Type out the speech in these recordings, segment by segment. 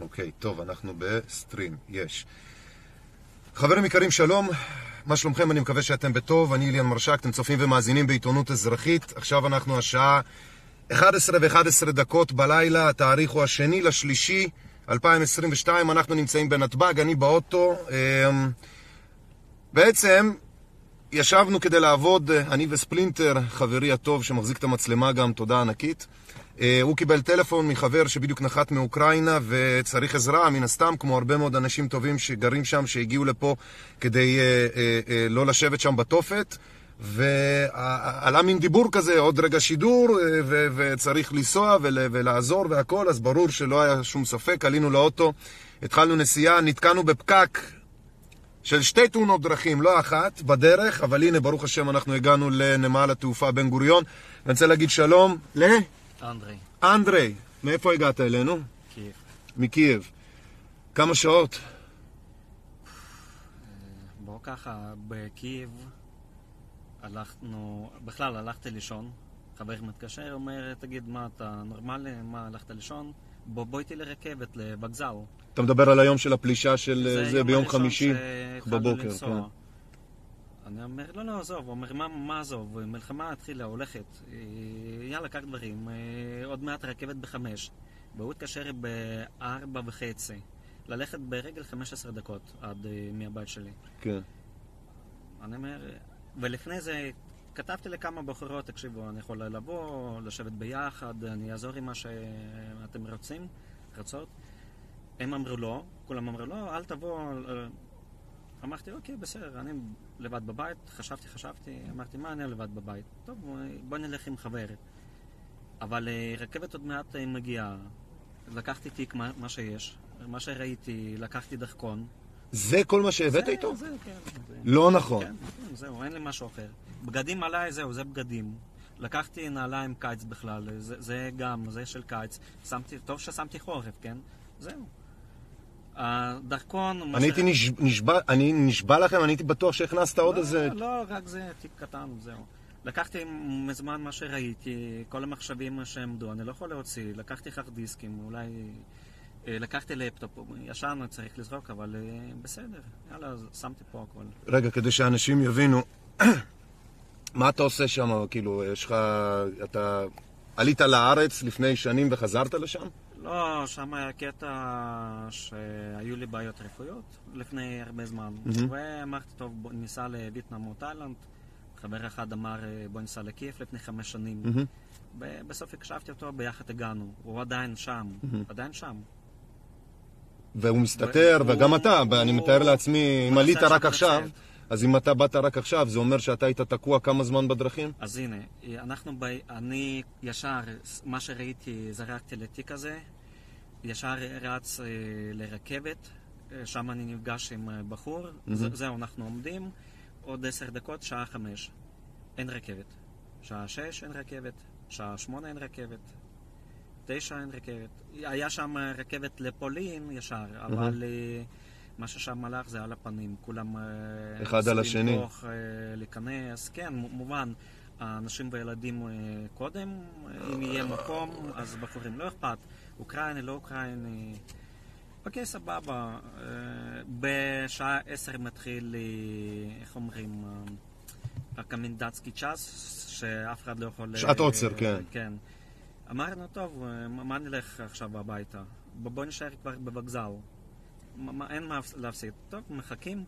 אוקיי, טוב, אנחנו בסטרים, יש. חברים יקרים, שלום. מה שלומכם? אני מקווה שאתם בטוב. אני אליאן מרשק, אתם צופים ומאזינים בעיתונות אזרחית. עכשיו אנחנו השעה 11 ו-11 דקות בלילה, התאריך הוא השני לשלישי 2022, אנחנו נמצאים בנתב"ג, אני באוטו. אמ, בעצם ישבנו כדי לעבוד, אני וספלינטר, חברי הטוב שמחזיק את המצלמה גם, תודה ענקית. אה, הוא קיבל טלפון מחבר שבדיוק נחת מאוקראינה וצריך עזרה, מן הסתם, כמו הרבה מאוד אנשים טובים שגרים שם, שהגיעו לפה כדי אה, אה, לא לשבת שם בתופת. ועלה מין דיבור כזה, עוד רגע שידור, ו- וצריך לנסוע ול- ולעזור והכל, אז ברור שלא היה שום ספק, עלינו לאוטו, התחלנו נסיעה, נתקענו בפקק של שתי תאונות דרכים, לא אחת, בדרך, אבל הנה, ברוך השם, אנחנו הגענו לנמל התעופה בן גוריון. אני רוצה להגיד שלום ל... אנדרי. אנדרי, מאיפה הגעת אלינו? קייב. מקייב. כמה שעות? בוא ככה, בקייב הלכנו, בכלל הלכתי לישון, חבר מתקשר, אומר, תגיד, מה אתה נורמלי? מה, הלכת לישון? בוא, בוא איתי לרכבת, ל вокзал. אתה מדבר על היום של הפלישה של זה, זה ביום חמישי בבוקר, כן. אני אומר, לא, לא, עזוב. הוא אומר, מה, מה עזוב? מלחמה התחילה, הולכת. יאללה, קח דברים. עוד מעט רכבת בחמש. והוא התקשר בארבע וחצי. ללכת ברגל 15 דקות עד מהבית שלי. כן. אני אומר, ולפני זה כתבתי לכמה בחורות, תקשיבו, אני יכול לבוא, לשבת ביחד, אני אעזור עם מה שאתם רוצים, רצות. הם אמרו לא, כולם אמרו לא, אל תבוא. אמרתי, אוקיי, בסדר, אני לבד בבית, חשבתי, חשבתי, אמרתי, מה אני לבד בבית? טוב, בוא נלך עם חבר. אבל רכבת עוד מעט מגיעה, לקחתי תיק מה שיש, מה שראיתי, לקחתי דרכון. זה כל מה שהבאת זה, איתו? זה, כן. זה. לא נכון. כן, כן, זהו, אין לי משהו אחר. בגדים עליי, זהו, זה בגדים. לקחתי נעליים קיץ בכלל, זה, זה גם, זה של קיץ. שמתי, טוב ששמתי חורף, כן? זהו. הדרכון... אני הייתי. נשבע, אני נשבע לכם, אני הייתי בטוח שהכנסת לא, עוד איזה... לא, רק זה תיק קטן, זהו. לקחתי מזמן מה שראיתי, כל המחשבים שעמדו, אני לא יכול להוציא. לקחתי חר דיסקים, אולי... לקחתי לפטופ, ישן צריך לזרוק, אבל בסדר, יאללה, שמתי פה הכל. רגע, כדי שאנשים יבינו, מה אתה עושה שם? כאילו, יש לך... אתה עלית לארץ לפני שנים וחזרת לשם? לא, שם היה קטע שהיו לי בעיות רפואיות לפני הרבה זמן. Mm-hmm. ואמרתי, טוב, בוא ניסע לווייטנאם או תאילנד. חבר אחד אמר, בוא ניסע לקייב לפני חמש שנים. Mm-hmm. בסוף הקשבתי אותו, ביחד הגענו. הוא עדיין שם, Mm-hmm. עדיין שם. והוא מסתתר, והוא- וגם אתה, הוא- ואני מתאר לעצמי, אם הוא עלית רק עכשיו. אז אם אתה באת רק עכשיו, זה אומר שאתה היית תקוע כמה זמן בדרכים? אז הנה, אנחנו, ב... אני ישר, מה שראיתי, זרקתי לתיק הזה, ישר רץ אה, לרכבת, אה, שם אני נפגש עם אה, בחור, זה, זהו, אנחנו עומדים, עוד עשר דקות, שעה חמש. אין רכבת. שעה שש אין רכבת, שעה שמונה אין רכבת, תשע אין רכבת. היה שם רכבת לפולין ישר, אבל אה, מה ששם הלך זה על הפנים. כולם... אה, אחד על השני. לברוח, אה, להיכנס, כן, מובן. האנשים וילדים אה, קודם, אם יהיה מקום, אז בחורים לא אכפת. אוקראיני, לא אוקראיני. אוקיי, סבבה. בשעה עשר מתחיל, איך אומרים, הקמנדצקי צ'אס, שאף אחד לא יכול... שעת עוצר, כן. כן. אמרנו, טוב, מה נלך עכשיו הביתה? בוא נשאר כבר בווקזל. אין מה להפסיד. טוב, מחכים.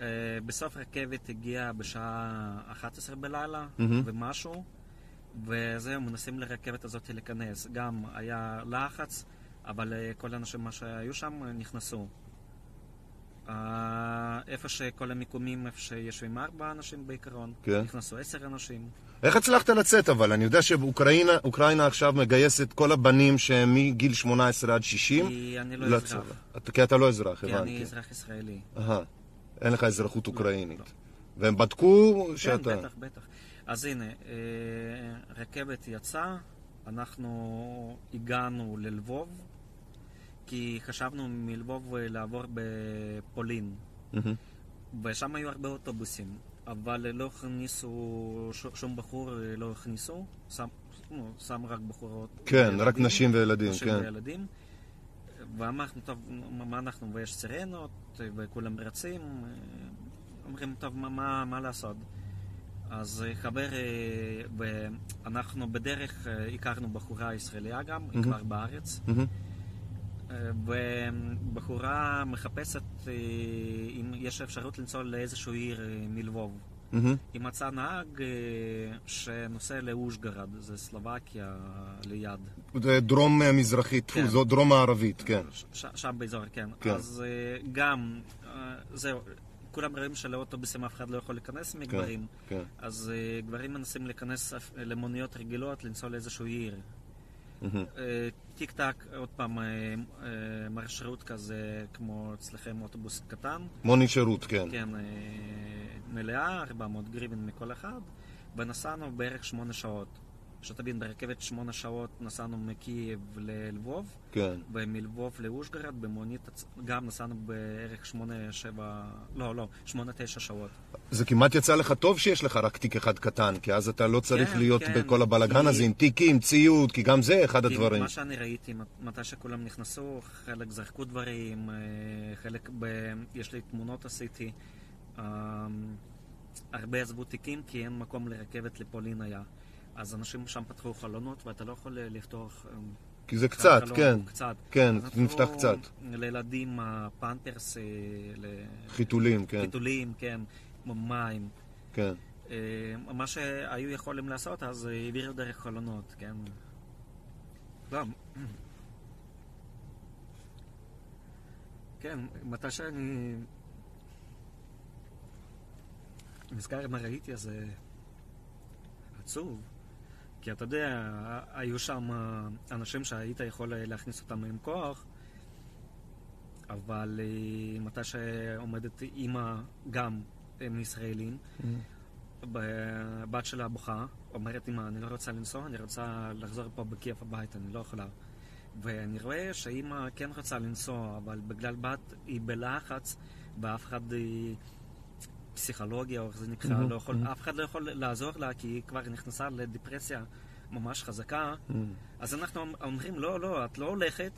אה, בסוף רכבת הגיעה בשעה 11 בלילה מהמם. ומשהו, וזהו, מנסים לרכבת הזאת להיכנס. גם היה לחץ, אבל אה, כל האנשים מה שהיו שם אה, נכנסו. אה, איפה שכל המיקומים, איפה שיושבים ארבע אנשים בעיקרון, כן. נכנסו עשר אנשים. איך הצלחת לצאת אבל? אני יודע שאוקראינה אוקראינה עכשיו מגייסת כל הבנים שהם מגיל 18 עד 60 כי אני לא לצבא. אזרח. אתה- כי אתה לא אזרח, כי הבנתי. אני אזרח ישראלי. אהה. אין לך אזרחות אוקראינית. לא. והם בדקו כן, שאתה... בטח, בטח. אז הנה, אה, רכבת יצאה, אנחנו הגענו ללבוב, כי חשבנו מלבוב אה, לעבור בפולין. ושם היו הרבה אוטובוסים, אבל לא הכניסו, שום בחור אה, לא הכניסו, שם, נו, שם רק בחורות. כן, רק וילדים, נשים וילדים, נשים כן. וילדים. ואמרנו, טוב, מה אנחנו, ויש סירנות, וכולם רצים, אומרים, טוב, מה, מה, מה לעשות? אז חבר, ואנחנו בדרך הכרנו בחורה ישראליה גם, היא כבר בארץ. ובחורה מחפשת אם יש אפשרות לנסוע לאיזושהי עיר מלבוב. היא מצאה נהג שנוסע לאושגרד, זה סלובקיה ליד. זה דרום מזרחית, כן. זו דרום מערבית, כן. ש, שם באזור, כן. כן. אז גם, זהו, כולם רואים שלאוטובוסים אף אחד לא יכול להיכנס מגברים. כן, כן. אז גברים מנסים להיכנס למוניות רגילות, לנסוע לאיזושהי עיר. טיק טק, עוד פעם, מרשרות כזה, כמו אצלכם אוטובוס קטן. מוני שירות, כן. כן, מלאה, 400 גריבין מכל אחד, ונסענו בערך שמונה שעות. שתבין, ברכבת שמונה שעות נסענו מקייב ללבוב, כן. ומלבוב לאושגרד במונית גם נסענו בערך שמונה, שבע, לא, לא, שמונה, תשע שעות. זה כמעט יצא לך טוב שיש לך רק תיק אחד קטן, כי אז אתה לא צריך כן, להיות כן, בכל הבלגן כי... הזה עם תיקים, ציוד, כי גם זה אחד הדברים. מה שאני ראיתי, מתי שכולם נכנסו, חלק זרקו דברים, חלק, ב... יש לי תמונות עשיתי. הרבה עזבו תיקים כי אין מקום לרכבת לפולין היה. אז אנשים שם פתחו חלונות ואתה לא יכול לפתוח... כי זה קצת, כן. קצת. כן, נפתח קצת. לילדים פמפרס... חיתולים, כן. חיתולים, כן. מים. כן. מה שהיו יכולים לעשות, אז העבירו דרך חלונות, כן. לא. כן, מתי שאני נזכר מה ראיתי, אז עצוב. כי אתה יודע, היו שם אנשים שהיית יכול להכניס אותם עם כוח, אבל מתי שעומדת אימא גם הם ישראלים, mm-hmm. בת שלה בוכה, אומרת אימא, אני לא רוצה לנסוע, אני רוצה לחזור פה בכיף הביתה, אני לא יכולה. ואני רואה שאימא כן רוצה לנסוע, אבל בגלל בת היא בלחץ, ואף אחד פסיכולוגיה, או איך זה נקרא, mm-hmm, לא יכול, mm-hmm. אף אחד לא יכול לעזור לה, כי היא כבר נכנסה לדיפרסיה ממש חזקה. Mm-hmm. אז אנחנו אומרים, לא, לא, את לא הולכת,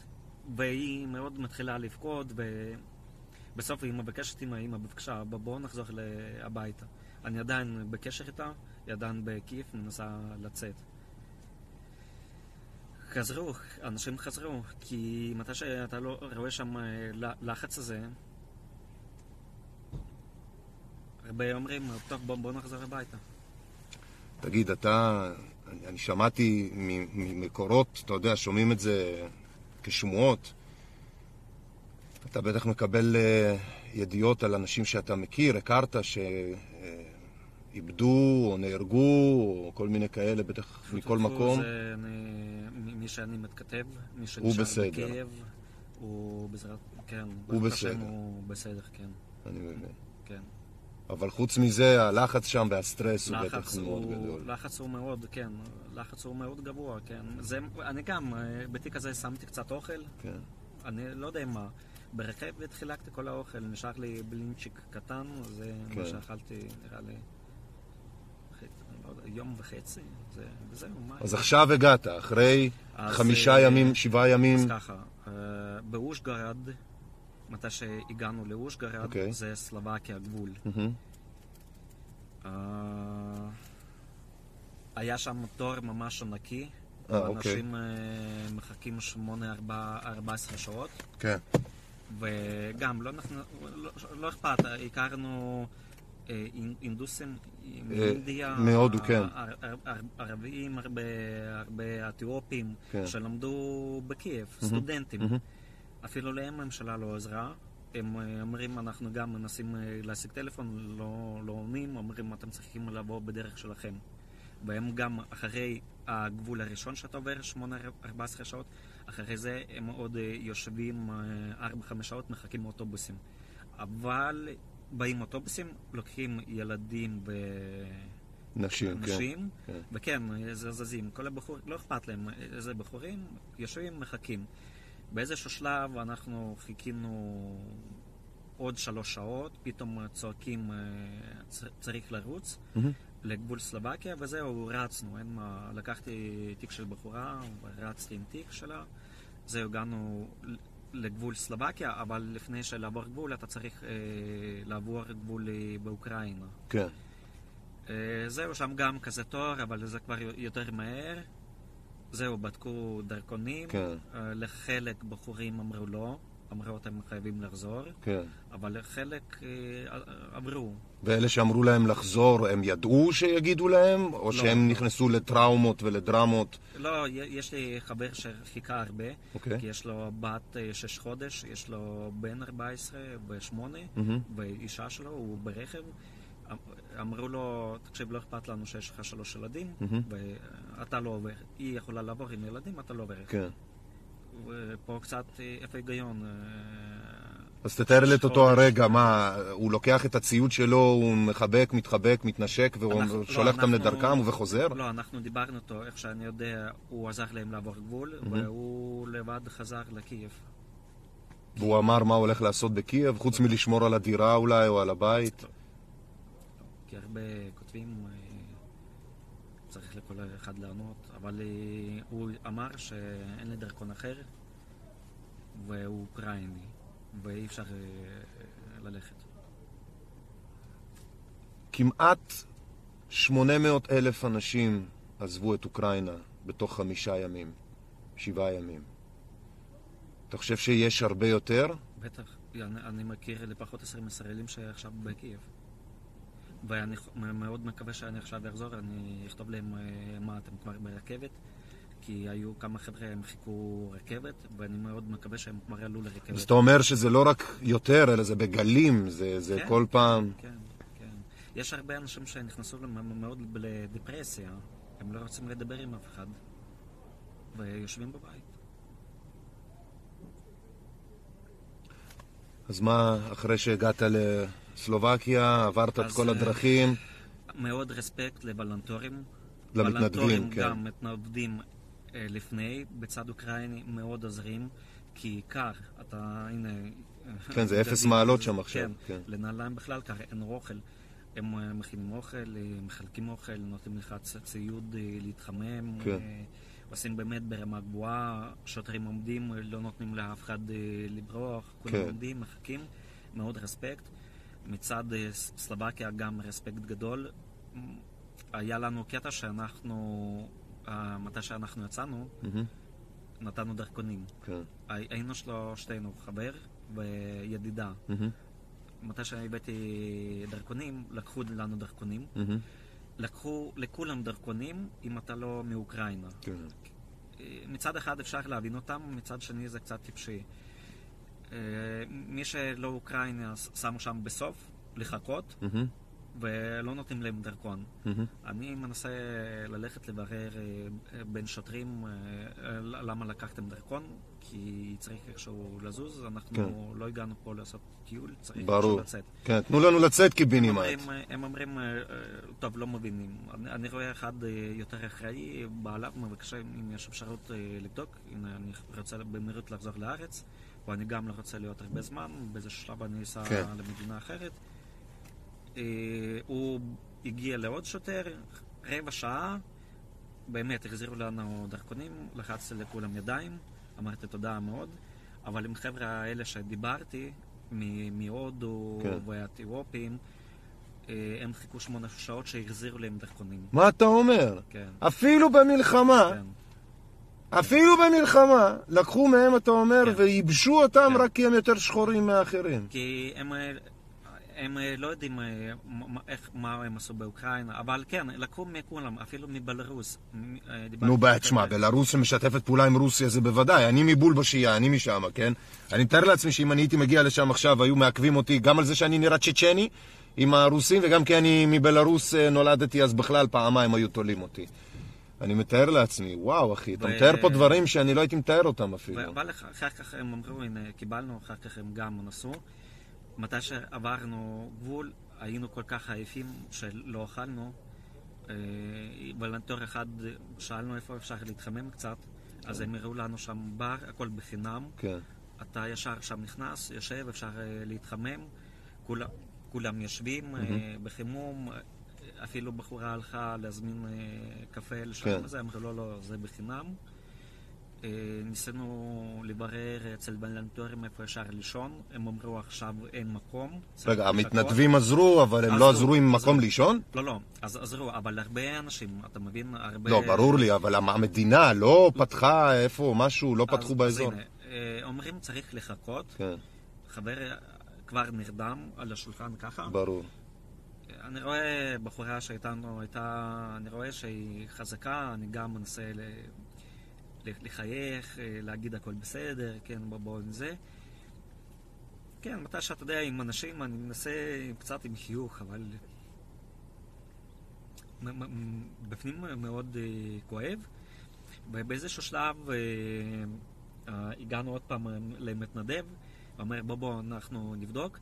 והיא מאוד מתחילה לבכות, ובסוף היא מבקשת עם האמא, בבקשה, בואו נחזור הביתה. אני עדיין בקשר איתה, היא עדיין בכיף, מנסה לצאת. חזרו, אנשים חזרו, כי מתי שאתה לא רואה שם אה, לחץ הזה, הרבה אומרים, טוב, בוא, בוא נחזור הביתה. תגיד, אתה, אני, אני שמעתי ממקורות, אתה יודע, שומעים את זה כשמועות. אתה בטח מקבל uh, ידיעות על אנשים שאתה מכיר, הכרת, שאיבדו או נהרגו, או כל מיני כאלה, בטח מכל מקום. זה אני, מי שאני מתכתב, מי שנשאר בקייב, הוא בסדר, כן. הוא בסדר. הוא בסדר, כן. אני מבין. כן. אבל חוץ מזה, הלחץ שם והסטרס הוא בטח מאוד גדול. לחץ הוא מאוד, כן. לחץ הוא מאוד גבוה, כן. זה, אני גם, אה, בתיק הזה שמתי קצת אוכל. כן. אני לא יודע מה. ברכבת חילקתי כל האוכל, נשאר לי בלינצ'יק קטן, זה כן. מה שאכלתי, נראה לי, לא יום וחצי, זה, וזהו, מה... אז עכשיו הגעת, אחרי חמישה אה, ימים, שבעה ימים. אז ככה, אה, באושגרד... מתי שהגענו לאושגרד, okay. אוקיי. זה סלובקיה הגבול. Mm-hmm. Uh, היה שם תור ממש ענקי, uh, אנשים okay. uh, מחכים 8-14 שעות. כן. Okay. וגם, לא, לא, לא אכפת, הכרנו אה, אינדוסים מאינדיה, מהודו, כן. ערבים, הרבה, הרבה אתיופים, כן. שלמדו בקייב, סטודנטים. אפילו להם הממשלה לא עזרה. הם אה, אומרים, אנחנו גם מנסים אה, להשיג טלפון, לא, לא עונים, אומרים, אתם צריכים לבוא בדרך שלכם. והם גם, אחרי הגבול הראשון שאתה עובר, 8-14 שעות, אחרי זה הם עוד אה, יושבים 4-5 שעות, מחכים אוטובוסים. אבל באים אוטובוסים, לוקחים ילדים ו... נשים, נשים כן. וכן, זזים. כל הבחורים, לא אכפת להם, איזה בחורים, יושבים, מחכים. באיזשהו שלב אנחנו חיכינו עוד שלוש שעות, פתאום צועקים אה, צריך לרוץ mm-hmm. לגבול סלובקיה, וזהו, רצנו, אין מה, לקחתי תיק של בחורה, ורצתי עם תיק שלה, זהו, הגענו לגבול סלובקיה, אבל לפני שלעבור גבול אתה צריך אה, לעבור גבול אה, באוקראינה. כן. אה, זהו, שם גם כזה תואר, אבל זה כבר יותר מהר. זהו, בדקו דרכונים. כן. אה, לחלק בחורים אמרו לא, אמרו אתם חייבים לחזור, כן. אבל לחלק אה, אמרו. ואלה שאמרו להם לחזור, הם ידעו שיגידו להם? או לא. שהם נכנסו לטראומות ולדרמות? לא, יש לי חבר שחיכה הרבה, אוקיי. כי יש לו בת אה, שש חודש, יש לו בן 14 ושמונה, מהמם. ואישה שלו, הוא ברכב. אמ- אמרו לו, תקשיב, לא אכפת לנו שיש לך שלוש ילדים. ואתה לא עובר. היא יכולה לעבור עם ילדים, אתה לא עובר. כן. ופה קצת, אה, איפה ההיגיון? אה, אז תתאר לי את אותו. הרגע, מה, הוא לוקח את הציוד שלו, הוא מחבק, מתחבק, מתנשק, והוא לא, שולח אותם לדרכם וחוזר? לא, אנחנו דיברנו איתו, איך שאני יודע, הוא עזר להם לעבור גבול, והוא לבד חזר לקייב. והוא אמר מה הוא הולך לעשות בקייב, חוץ מלשמור על הדירה אולי, או על הבית? כי הרבה כותבים, אה, צריך לכל אחד לענות, אבל אה, הוא אמר שאין לי דרכון אחר, והוא אוקראיני, ואי אפשר אה, ללכת. כמעט 800 אלף אנשים עזבו את אוקראינה בתוך חמישה ימים, שבעה ימים. אתה חושב שיש הרבה יותר? בטח, אני, אני מכיר לפחות 20 ישראלים שעכשיו בקייב. ואני מאוד מקווה שאני עכשיו אחזור, אני אכתוב להם אה, מה אתם כבר ברכבת, כי היו כמה חבר'ה, הם חיכו רכבת, ואני מאוד מקווה שהם כבר עלו לרכבת. אז אתה אומר שזה לא רק יותר, אלא זה בגלים, זה, זה כן, כל פעם... כן, כן. יש הרבה אנשים שנכנסו מאוד לדיפרסיה, הם לא רוצים לדבר עם אף אחד, ויושבים בבית. אז מה, אחרי שהגעת לסלובקיה, עברת את כל אה, הדרכים, מאוד רספקט לוולונטורים. למתנדבים, כן. גם מתנדבים אה, לפני, בצד אוקראיני מאוד עוזרים, כי קר, אתה, הנה... כן, זה אפס מעלות שם עכשיו, כן. כן, לנעליים בכלל קר, אין אוכל. הם אה, מכינים אוכל, מחלקים אוכל, נותנים לך ציוד להתחמם. כן. עושים באמת ברמה גבוהה, שוטרים עומדים, לא נותנים לאף אחד לברוח, כולם כן. עומדים, מחכים, מאוד רספקט. מצד אה, סלובקיה גם רספקט גדול. היה לנו קטע שאנחנו, אה, מתי שאנחנו יצאנו, נתנו דרכונים. כן, הי- היינו שלושתנו, חבר וידידה. מתי שהבאתי דרכונים, לקחו לנו דרכונים. לקחו לכולם דרכונים אם אתה לא מאוקראינה. כן. אה, מצד אחד אפשר להבין אותם, מצד שני זה קצת טיפשי. אה, מי שלא אוקראינה שמו שם בסוף, לחכות, מהמם, ולא נותנים להם דרכון. מהמם. אני מנסה ללכת לברר אה, בין שוטרים אה, למה לקחתם דרכון, כי צריך איכשהו לזוז, אנחנו כן. לא הגענו פה לעשות טיול, צריך ברור. איכשהו לצאת. כן, תנו לנו לצאת הם קיבינימט. אומרים, הם אומרים, אה, אה, טוב, לא מבינים. אני, אני רואה אחד יותר אחראי, בעליו מבקש אם יש אפשרות לבדוק. הנה, אני רוצה במהירות לחזור לארץ, ואני גם לא רוצה להיות הרבה זמן, באיזה שלב אני אסע כן. למדינה אחרת. אה, הוא הגיע לעוד שוטר, רבע שעה, באמת החזירו לנו דרכונים, לחצתי לכולם ידיים, אמרתי תודה מאוד, אבל עם חבר'ה האלה שדיברתי, מהודו כן. והאתיופים, אה, הם חיכו שמונה שעות שהחזירו להם דרכונים. מה אתה אומר? כן, אפילו במלחמה, כן. אפילו במלחמה, לקחו מהם, אתה אומר, כן. וייבשו אותם כן. רק כי הם יותר שחורים מאחרים. כי הם, אה, הם אה, לא יודעים אה, מה- איך, מה הם עשו באוקראינה, אבל כן, לקחו מכולם, אפילו מבלרוס. נו, תשמע, בלרוס שמשתפת פעולה עם רוסיה זה בוודאי, אני מבולבושייה, אני משם, כן? אני מתאר לעצמי שאם אני הייתי מגיע לשם עכשיו, היו מעכבים אותי גם על זה שאני נראה צ'צ'ני עם הרוסים, וגם כי אני מבלרוס נולדתי, אז בכלל פעמיים היו תולים אותי. אני מתאר לעצמי, וואו, אחי, אתה מתאר פה דברים שאני לא הייתי מתאר אותם אפילו. ו- אבל אחר כך הם אמרו, הנה, קיבלנו, אחר כך הם גם נסעו. מתי שעברנו גבול, היינו כל כך עייפים שלא אכלנו. אה, וולנטור אחד, שאלנו איפה אפשר להתחמם קצת, אז הם הראו לנו שם בר, הכל בחינם. כן, אתה ישר שם נכנס, יושב, אפשר אה, להתחמם. כולם, כולם יושבים אה, בחימום. אפילו בחורה הלכה להזמין אה, קפה לשם כן. הזה, אמרו לא, לא, זה בחינם. אה, ניסינו לברר אצל וולנטורים איפה אפשר לישון, הם אמרו עכשיו אין מקום. רגע, לחכות." המתנדבים עזרו, אבל הם לא עזרו, עזרו עם עזרו. מקום לישון? לא, לא, אז עזרו, אבל הרבה אנשים, אתה מבין? הרבה... לא, ברור לי, אבל המ- המדינה לא פתחה איפה, משהו, לא אז- פתחו אז באזור. הנה, אה, אומרים צריך לחכות, כן, חבר כבר נרדם על השולחן ככה. ברור. אני רואה בחורה שאיתנו הייתה, אני רואה שהיא חזקה, אני גם מנסה ל... לחייך, אה, להגיד הכל בסדר, כן, בוא בוא עם זה. כן, מתי שאתה יודע, עם אנשים אני מנסה קצת עם חיוך, אבל... בפנים מאוד אה, כואב. ובאיזשהו שלב אה, הגענו עוד פעם למתנדב, אומר בוא בוא אנחנו נבדוק.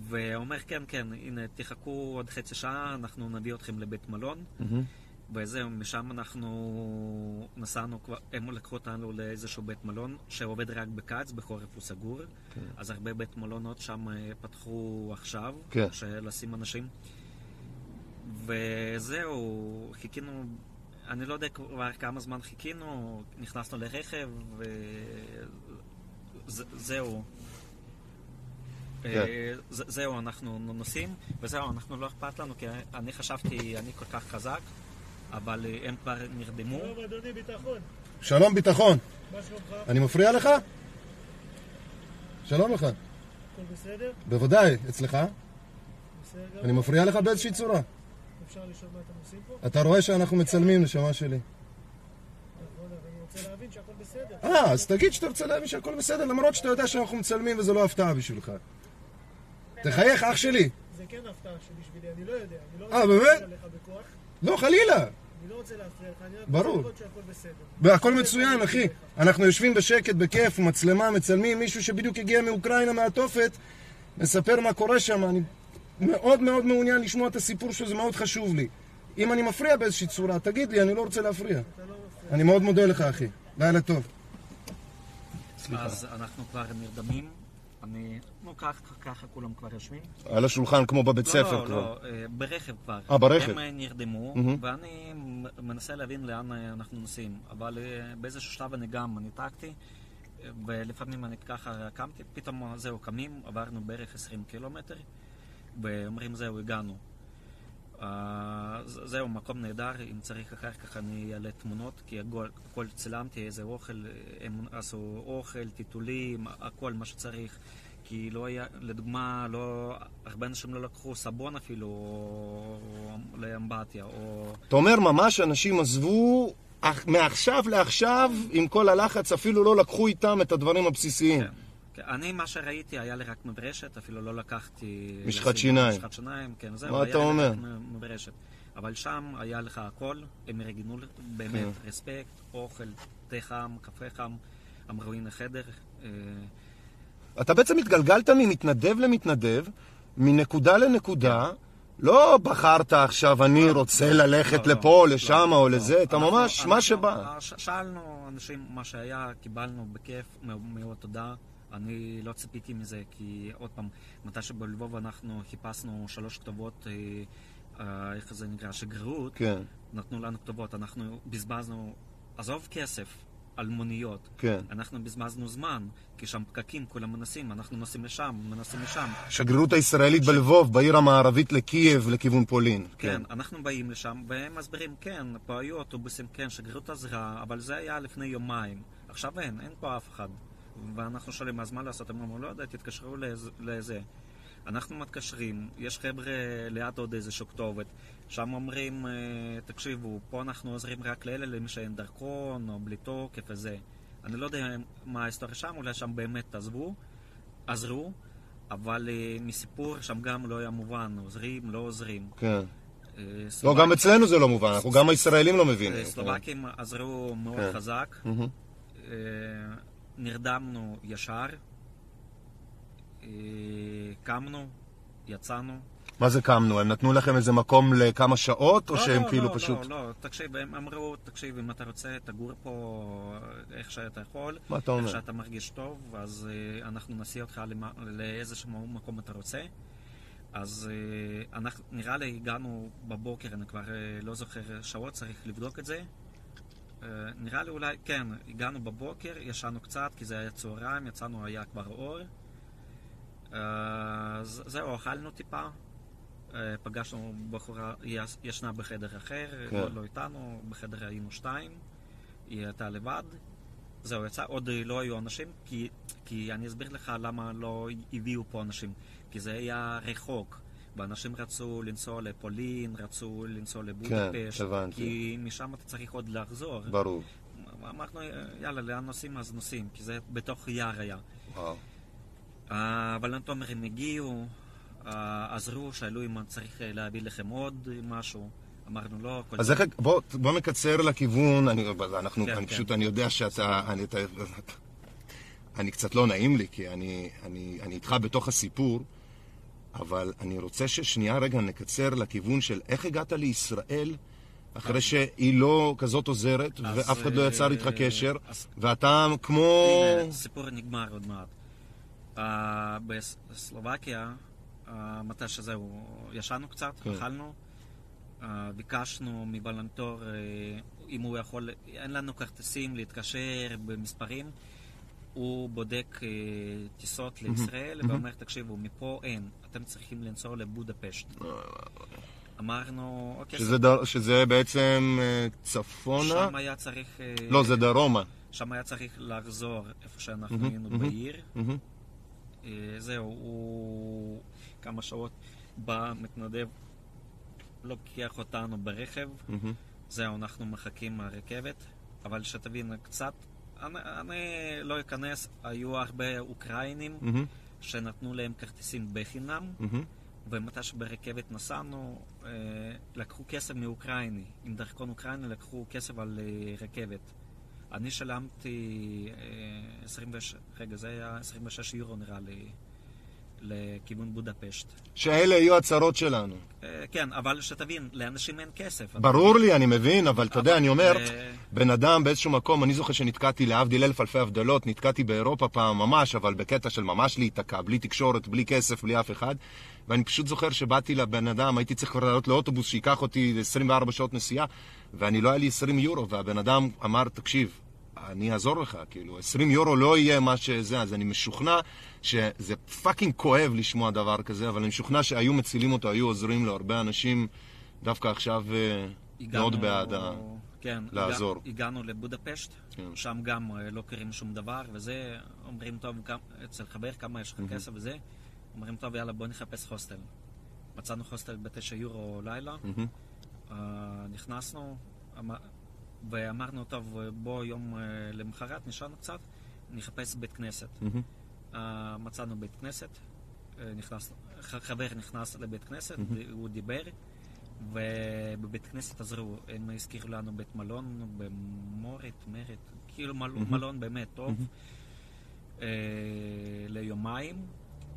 ואומר כן כן, הנה תחכו עוד חצי שעה, אנחנו נביא אתכם לבית מלון. מהמם. וזהו, משם אנחנו נסענו, כבר, הם לקחו אותנו לאיזשהו בית מלון שעובד רק בקיץ, בחורף הוא סגור. כן. אז הרבה בית מלונות שם אה, פתחו עכשיו, כן. של לשים אנשים. וזהו, חיכינו, אני לא יודע כבר כמה זמן חיכינו, נכנסנו לרכב, וזהו. כן. אה, זהו, אנחנו נוסעים, וזהו, אנחנו לא אכפת לנו, כי אני חשבתי, אני כל כך חזק, אבל אה, הם כבר נרדמו. שלום אדוני ביטחון, שלום ביטחון, מה שלומך? אני מפריע לך? שלום לך. הכל בסדר? בוודאי, אצלך? בסדר אני? מפריע לך באיזושהי צורה. אפשר לשאול מה אתם עושים פה? אתה רואה שאנחנו מצלמים, נשמה שלי. אבל אני רוצה להבין שהכל בסדר. אה, אז תגיד שאתה רוצה להבין שהכל בסדר, למרות שאתה יודע שאנחנו מצלמים וזה לא הפתעה בשבילך. תחייך, אח שלי. זה כן הפתעה שבשבילי, אני לא יודע. אני לא אה, רוצה באמת? להפריע לך בכוח, לא, חלילה. אני לא רוצה להפריע לך, אני רק. רוצה לראות שהכל בסדר. והכל מצוין, אחי. אנחנו יושבים בשקט, בכיף, מצלמה, מצלמים מישהו שבדיוק הגיע מאוקראינה, מהתופת, מספר מה קורה שם. אני מאוד מאוד מעוניין לשמוע את הסיפור שלו, זה מאוד חשוב לי. אם אני מפריע באיזושהי צורה, תגיד לי, אני לא רוצה להפריע. אתה לא מפריע. אני מאוד מודה לך, אחי. לילה טוב. סליחה. אז אנחנו כבר נרדמים. אני, נו ככה, ככה כולם כבר יושבים. על השולחן כמו בבית לא, ספר לא, כבר. לא, אה, ברכב כבר. אה, ברכב. הם אה, נרדמו, מהמם. ואני מנסה להבין לאן אה, אנחנו נוסעים. אבל באיזשהו שלב אני גם ניתקתי, ולפעמים אני ככה קמתי, פתאום זהו, קמים, עברנו בערך 20 קילומטר, ואומרים זהו, הגענו. אה, זהו, מקום נהדר, אם צריך אחר כך אני אעלה תמונות, כי הכל, הכל צילמתי, איזה אוכל, אה, הם עשו אוכל, טיטולים, הכל מה שצריך. כי לא היה, לדוגמה, לא, הרבה אנשים לא לקחו סבון אפילו, או, או לאמבטיה, או... אתה אומר ממש אנשים עזבו אך- מעכשיו לעכשיו, עם כל הלחץ, אפילו לא לקחו איתם את הדברים הבסיסיים. כן. כן, אני, מה שראיתי, היה לי רק מברשת, אפילו לא לקחתי... משחת שיניים. משחת שיניים, כן, זהו, מה אתה אומר? מברשת. אבל שם היה לך הכל, הם ארגנו באמת כן. רספקט, אוכל, תה חם, קפה חם, אמרו הנה חדר. אה, אתה בעצם התגלגלת ממתנדב למתנדב, מנקודה לנקודה. לא בחרת עכשיו, אני רוצה ללכת לא, לפה, לא, לשם לא, או לא. לזה, אתה אנחנו- ממש, אנחנו- מה שבא. שאלנו אנשים מה שהיה, קיבלנו בכיף, מאוד תודה. אני לא ציפיתי מזה, כי עוד פעם, מתי שבלבוב אנחנו חיפשנו שלוש כתובות, אה, אה, איך זה נקרא, שגרירות, כן, נתנו לנו כתובות, אנחנו בזבזנו, עזוב כסף על מוניות, כן. אנחנו בזבזנו זמן, כי שם פקקים, כולם מנסים, אנחנו נוסעים לשם, מנסים לשם. שגרירות הישראלית בלבוב, בעיר המערבית לקייב, לכיוון פולין. כן, אנחנו באים לשם, והם מסבירים, כן, פה היו אוטובוסים, כן, שגרירות עזרה, אבל זה היה לפני יומיים. עכשיו אין, אין פה אף אחד. ואנחנו שואלים, אז מה לעשות? הם אומרים, לא יודע, תתקשרו לזה-. אנחנו מתקשרים, יש חבר'ה ליד עוד איזושהי כתובת, שם אומרים, אה, תקשיבו, פה אנחנו עוזרים רק לאלה, למי שאין דרכון, או בלי תוקף וזה. אני לא יודע מה ההיסטוריה שם, אולי שם באמת עזבו, עזרו, אבל אה, מסיפור שם גם לא היה מובן, עוזרים, לא עוזרים. כן. אה, לא, סלובק- גם אצלנו זה לא מובן, אנחנו גם הישראלים לא מבינים. סלובקים עזרו מאוד כן. חזק. נרדמנו ישר. אה, קמנו, יצאנו. מה זה קמנו? הם נתנו לכם איזה מקום לכמה שעות, או לא, שהם לא, כאילו לא, פשוט... לא, לא, תקשיב, הם אמרו, תקשיב, אם אתה רוצה, תגור פה איך שאתה יכול. מה אתה אומר? איך שאתה מרגיש טוב, אז אה, אנחנו נסיע אותך למה- לאיזשהו מקום אתה רוצה. אז אה, אנחנו, נראה לי הגענו בבוקר, אני כבר לא זוכר שעות, צריך לבדוק את זה. אה, נראה לי אולי, כן, הגענו בבוקר, ישנו קצת, כי זה היה צהריים, יצאנו, היה כבר אור. אה, ז- זהו, אכלנו טיפה. אה, פגשנו בחורה, היא יש- ישנה בחדר אחר, כן. לא, לא איתנו, בחדר היינו שתיים, היא הייתה לבד. זהו, יצא, עוד אה, לא היו אנשים, כי, כי אני אסביר לך למה לא הביאו פה אנשים. כי זה היה רחוק, ואנשים רצו לנסוע לפולין, רצו לנסוע לבודפשט, כן, הבנתי. כי משם אתה צריך עוד לחזור. ברור. אמרנו, יאללה, לאן נוסעים אז נוסעים, כי זה בתוך יער היה. וואו. אה, אבל תומר הם הגיעו, אה, עזרו, שאלו אם צריך אה, להביא לכם עוד משהו. אמרנו לא, הכל אז איך, בוא, בוא נקצר לכיוון, אני, אנחנו, כן, אני כן. פשוט, אני יודע שאתה, אני, אתה, אני קצת לא נעים לי, כי אני, אני, אני איתך בתוך הסיפור, אבל אני רוצה ששנייה רגע נקצר לכיוון של איך הגעת לישראל, אחרי שהיא לא כזאת עוזרת, ואף אחד לא יצר איתך אה, קשר, אז- ואתה כמו... הסיפור נגמר עוד מעט. אה, בסלובקיה, אה, מתי שזהו, ישנו קצת, כן. אכלנו, אה, ביקשנו מבלנטור אה, אם הוא יכול, אין לנו כרטיסים להתקשר במספרים, הוא בודק אה, טיסות לישראל ואומר, תקשיבו, מפה אין, אתם צריכים לנסוע לבודפשט. אמרנו, אוקיי, שזה, דר, שזה בעצם אה, צפונה? שם היה צריך... אה, לא, זה דרומה. שם היה צריך לחזור איפה שאנחנו מהמם, היינו מהמם. בעיר. אה, זהו, הוא כמה שעות בא, מתנדב, לוקח אותנו ברכב. מהמם. זהו, אנחנו מחכים מהרכבת. אבל שתבין קצת, אני, אני לא אכנס, היו הרבה אוקראינים מהמם. שנתנו להם כרטיסים בחינם, מהמם. ומתי שברכבת נסענו, אה, לקחו כסף מאוקראיני. עם דרכון אוקראיני לקחו כסף על אה, רכבת. אני שלמתי אה, 26, רגע, זה היה 26 יורו נראה לי, לכיוון בודפשט. שאלה יהיו הצרות שלנו. אה, כן, אבל שתבין, לאנשים אין כסף. ברור לי, אני מבין, אבל אתה יודע, אני אומר, אה, בן אדם באיזשהו מקום, אני זוכר שנתקעתי, להבדיל אלף אלפי הבדלות, נתקעתי באירופה פעם ממש, אבל בקטע של ממש להיתקע, בלי תקשורת, בלי כסף, בלי אף אחד. ואני פשוט זוכר שבאתי לבן אדם, הייתי צריך כבר לעלות לאוטובוס שייקח אותי 24 שעות נסיעה, ואני לא היה לי 20 יורו, והבן אדם אמר, תקשיב, אני אעזור לך, כאילו, 20 יורו לא יהיה מה שזה, אז אני משוכנע שזה fucking כואב לשמוע דבר כזה, אבל אני משוכנע שהיו מצילים אותו, היו עוזרים לו, הרבה אנשים דווקא עכשיו אה, מאוד בעד ה... כן, לעזור. הגע- הגענו לבודפשט, כן. שם גם אה, לא קוראים שום דבר, וזה, אומרים, טוב, כמה- אצל חבר כמה יש לך כסף וזה, אומרים, טוב, יאללה, בוא נחפש הוסטל. מצאנו הוסטל בתשע יורו לילה, מהמם. אה, נכנסנו, אמר- ואמרנו, טוב, בוא יום אה, למחרת, נשארנו קצת, נחפש בית כנסת. אה, מצאנו בית כנסת, אה, נכנס, חבר נכנס לבית כנסת. ד- הוא דיבר, ובבית כנסת עזרו, הם הזכירו לנו בית מלון במורת, מרת, כאילו מל, מהמם. מלון באמת טוב. אה, ליומיים,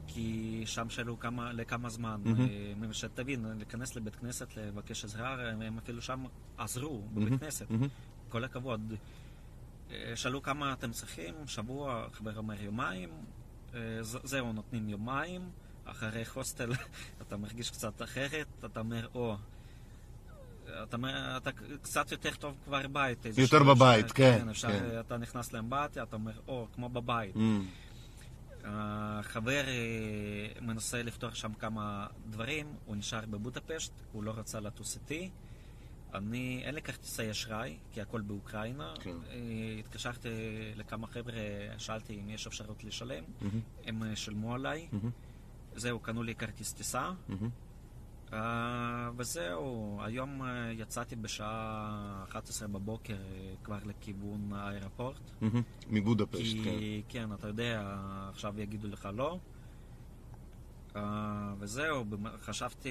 כי שם שאלו כמה, לכמה זמן, מהמם. אה, שתבין, להיכנס לבית כנסת, לבקש עזרה, הם הם אפילו שם עזרו. בבית כנסת. מהמם. כל הכבוד. אה, שאלו כמה אתם צריכים, שבוע, חבר אומר יומיים, אה, זהו, נותנים יומיים, אחרי הוסטל אתה מרגיש קצת אחרת, אתה אומר, או, אתה, אתה קצת יותר טוב כבר בית. יותר בבית, אה, כן, אפשר, כן. אתה נכנס לאמבטיה, אתה אומר, או, כמו בבית. מהמם. החבר אה, מנסה לפתוח שם כמה דברים, הוא נשאר בבודפשט, הוא לא רצה לטוס איתי. אני, אין לי כרטיסי אשראי, כי הכל באוקראינה. כן. אה, התקשרתי לכמה חבר'ה, שאלתי אם יש אפשרות לשלם, מהמם. הם אה, שילמו עליי. מהמם. זהו, קנו לי כרטיס טיסה. מהמם. אה, וזהו, היום אה, יצאתי בשעה 11 בבוקר אה, כבר לכיוון האיירפורט. מהמם. מבודפשט, כן. כי כן, אתה יודע, עכשיו יגידו לך לא. אה, וזהו, חשבתי,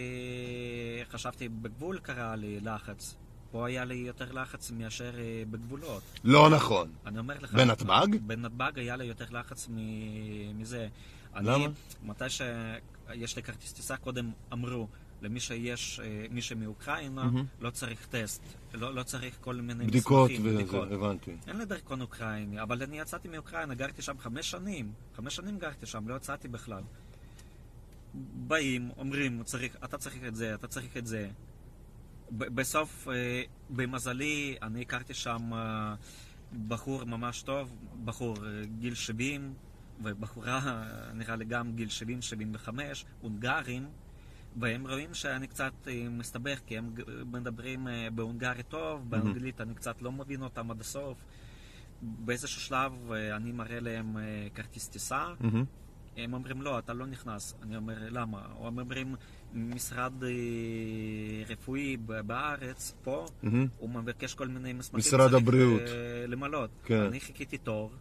חשבתי בגבול קרה לי לחץ. פה היה לי יותר לחץ מאשר אה, בגבולות. לא נכון. אני אומר לך... בנתב"ג? בנתב"ג היה לי יותר לחץ מ- מזה. למה? אני, מתי שיש לי כרטיס טיסה, קודם אמרו, למי שיש, אה, מי שמאוקראינה, מהמם. לא צריך טסט, לא, לא צריך כל מיני בדיקות מסמכים, בדיקות. הבנתי. אין לי דרכון אוקראיני, אבל אני יצאתי מאוקראינה, גרתי שם חמש שנים. חמש שנים גרתי שם, לא יצאתי בכלל. באים, אומרים, צריך, אתה צריך את זה, אתה צריך את זה. בסוף, אה, במזלי, אני הכרתי שם אה, בחור ממש טוב, בחור גיל 70, ובחורה, אה, נראה לי גם גיל 70-75, הונגרים, והם רואים שאני קצת אה, מסתבך, כי הם מדברים אה, בהונגרית טוב, באנגלית אני קצת לא מבין אותם עד הסוף. באיזשהו שלב אה, אני מראה להם כרטיס טיסה, מהמם. הם אומרים, לא, אתה לא נכנס. אני אומר, למה? הם אומרים, משרד רפואי בארץ, פה, מהמם. הוא מבקש כל מיני מסמכים. משרד הבריאות. למלות. כן. אני חיכיתי תור,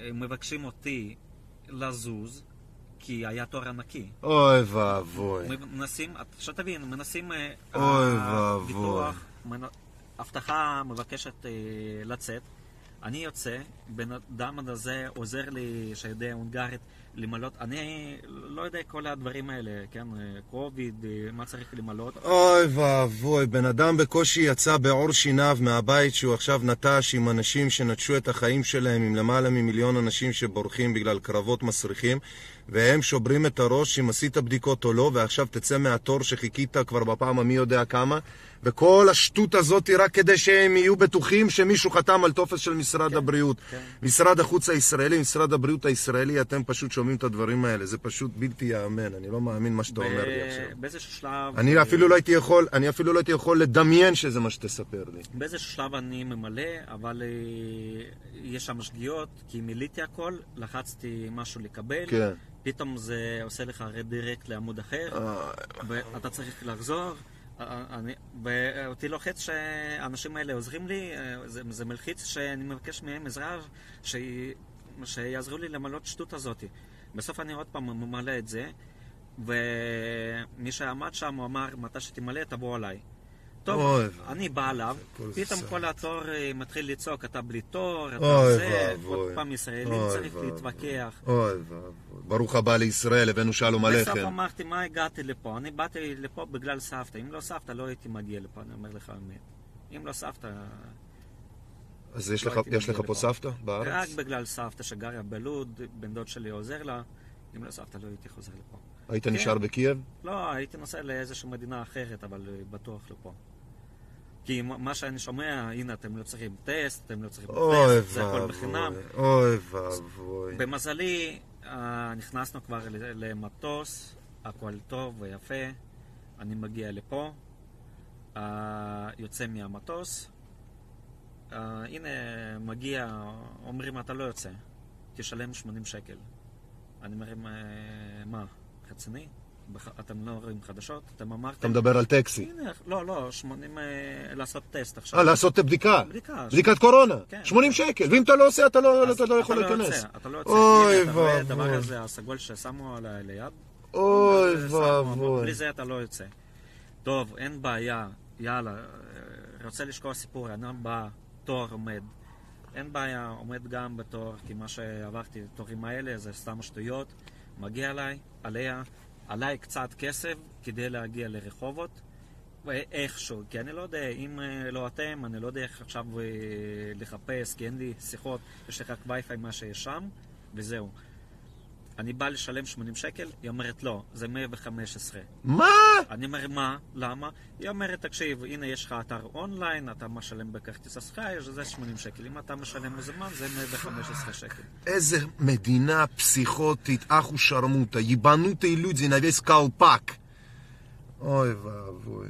מבקשים אותי לזוז, כי היה תור ענקי. אוי ואבוי. מנסים, שתבין, מנסים... אה, אוי הביטוח, ואבוי. אבטחה מבקשת אה, לצאת. אני יוצא, בן אדם הזה עוזר לי, שיודע הונגרית, למלות. אני לא יודע כל הדברים האלה, כן? קוביד, אה, מה צריך למלות. אוי ואבוי, בן אדם בקושי יצא בעור שיניו מהבית שהוא עכשיו נטש עם אנשים שנטשו את החיים שלהם, עם למעלה ממיליון אנשים שבורחים בגלל קרבות מסריחים, והם שוברים את הראש אם עשית בדיקות או לא, ועכשיו תצא מהתור שחיכית כבר בפעם המי יודע כמה, וכל השטות הזאת היא רק כדי שהם יהיו בטוחים שמישהו חתם על טופס של משרד כן, הבריאות. כן. משרד החוץ הישראלי, משרד הבריאות הישראלי, אתם פשוט שומעים את הדברים האלה, זה פשוט בלתי ייאמן, אני לא מאמין מה שאתה אומר לי עכשיו. ב- באיזשהו שלב... אני אפילו לא הייתי יכול, אני אפילו לא הייתי יכול לדמיין שזה מה שתספר לי. באיזשהו שלב אני ממלא, אבל אה, יש שם שגיאות, כי מילאתי הכל, לחצתי משהו לקבל, כן. פתאום זה עושה לך רדירקט לעמוד אחר, אה, ואתה צריך לחזור. אה, אני, ואותי לוחץ שהאנשים האלה עוזרים לי, זה, זה מלחיץ שאני מבקש מהם עזרה, ש... שיעזרו לי למלא את השטות הזאת. בסוף אני עוד פעם ממלא את זה, ומי שעמד שם הוא אמר, מתי שתמלא תבוא עליי. טוב, אוי אני בא אליו, פתאום. כל התור אה, מתחיל לצעוק, אתה בלי תור, אתה אוי זה. עוד פעם ישראלים, צריך. להתווכח. אוי ואבוי. ברוך הבא לישראל, הבאנו שלום בסוף עליכם. אמרתי, מה הגעתי לפה? אני באתי לפה בגלל סבתא. אם לא סבתא, לא הייתי מגיע לפה, אני אומר לך אמת. אם לא סבתא, אז יש לא לך- יש לך פה. סבתא רק בארץ? בגלל סבתא שגרה בלוד, בן דוד שלי עוזר לה. אם לא סבתא, לא הייתי חוזר לפה. היית כן. נשאר בקייב? לא, הייתי נוסע לאיזושהי מדינה אחרת, אבל אה, בטוח לפה. כי מה שאני שומע, הנה, אתם לא צריכים טסט, אתם לא צריכים טסט, זה הכל בחינם. אוי ואבוי. במזלי, אה, נכנסנו כבר ל- למטוס, הכל טוב ויפה, אני מגיע לפה, אה, יוצא מהמטוס, הנה, מגיע, אומרים, אתה לא יוצא, תשלם 80 שקל. אני אומר, "אה, מה, רציני? בח- אתם לא רואים חדשות? אתם אמרתם... אתה מדבר על טקסי. הנה, לא, לא, 80, אה, לעשות טסט עכשיו. אה, לעשות בדיקה. בדיקה. בדיקת קורונה. כן. 80 שקל. ואם אתה לא עושה, אתה לא אז אתה לא יכול להיכנס. יוצא, אתה לא יוצא. אוי ואבוי. הדבר הזה, הסגול ששמו עליי ליד? אוי ואבוי. בלי זה אתה לא יוצא. טוב, אין בעיה, יאללה, אה, רוצה לשקוע סיפור, אני בא, תור עומד. אין בעיה, עומד גם בתור, כי מה שעברתי, התורים האלה, זה סתם שטויות. מגיע אליי, עליה, עליי קצת כסף כדי להגיע לרחובות. איכשהו, כי אני לא יודע, אם אה, לא אתם, אני לא יודע איך עכשיו אה, לחפש, כי אין לי שיחות, יש לי רק וי-פיי מה שיש שם, וזהו. אני בא לשלם 80 שקל, היא אומרת לא, זה 115. מה? אני אומר מה? למה? היא אומרת, תקשיב, הנה יש לך אתר אונליין, אתה משלם בכרטיס אשראי, זה 80 שקל. אם אתה משלם מזומן, זה 115 שקל. איזה מדינה פסיכוטית, אחו שרמוטה, ייבנות אילוזי, נווס קלפק. אוי ואבוי.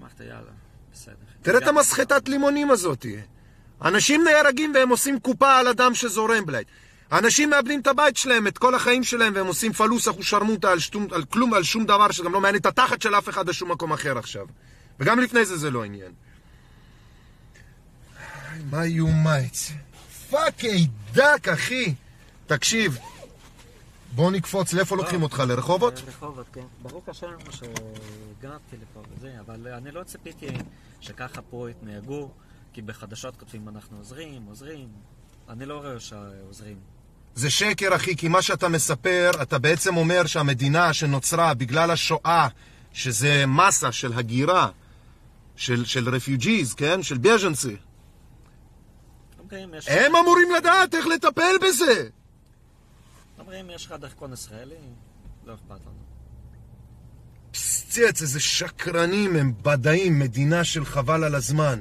אמרת, יאללה, בסדר. תראה את המסחטת לימונים הזאתי. אנשים נהרגים והם עושים קופה על הדם שזורם, בלייד. אנשים מאבדים את הבית שלהם, את כל החיים שלהם, והם עושים פלוס אחושרמוטה על, שטום, על כלום, על שום דבר שגם לא מעניין את התחת של אף אחד בשום מקום אחר עכשיו. וגם לפני זה זה לא עניין. מה יומייץ? פאקי דק, אחי. תקשיב, בוא נקפוץ, לאיפה לוקחים אותך? לרחובות? רחובות, כן. ברוך השם שהגעתי לפה וזה, אבל אני לא ציפיתי שככה פה יתנהגו, כי בחדשות כותבים אנחנו עוזרים, עוזרים. אני לא רואה שעוזרים. זה שקר, אחי, כי מה שאתה מספר, אתה בעצם אומר שהמדינה שנוצרה בגלל השואה, שזה מסה של הגירה, של, של רפיוג'יז, כן? של ביאז'נסי, יש... הם אמורים לדעת איך לטפל בזה. אומרים, יש לך דרכון ישראלי, לא אכפת לנו. פס, מצייץ, איזה שקרנים, הם בדאים, מדינה של חבל על הזמן.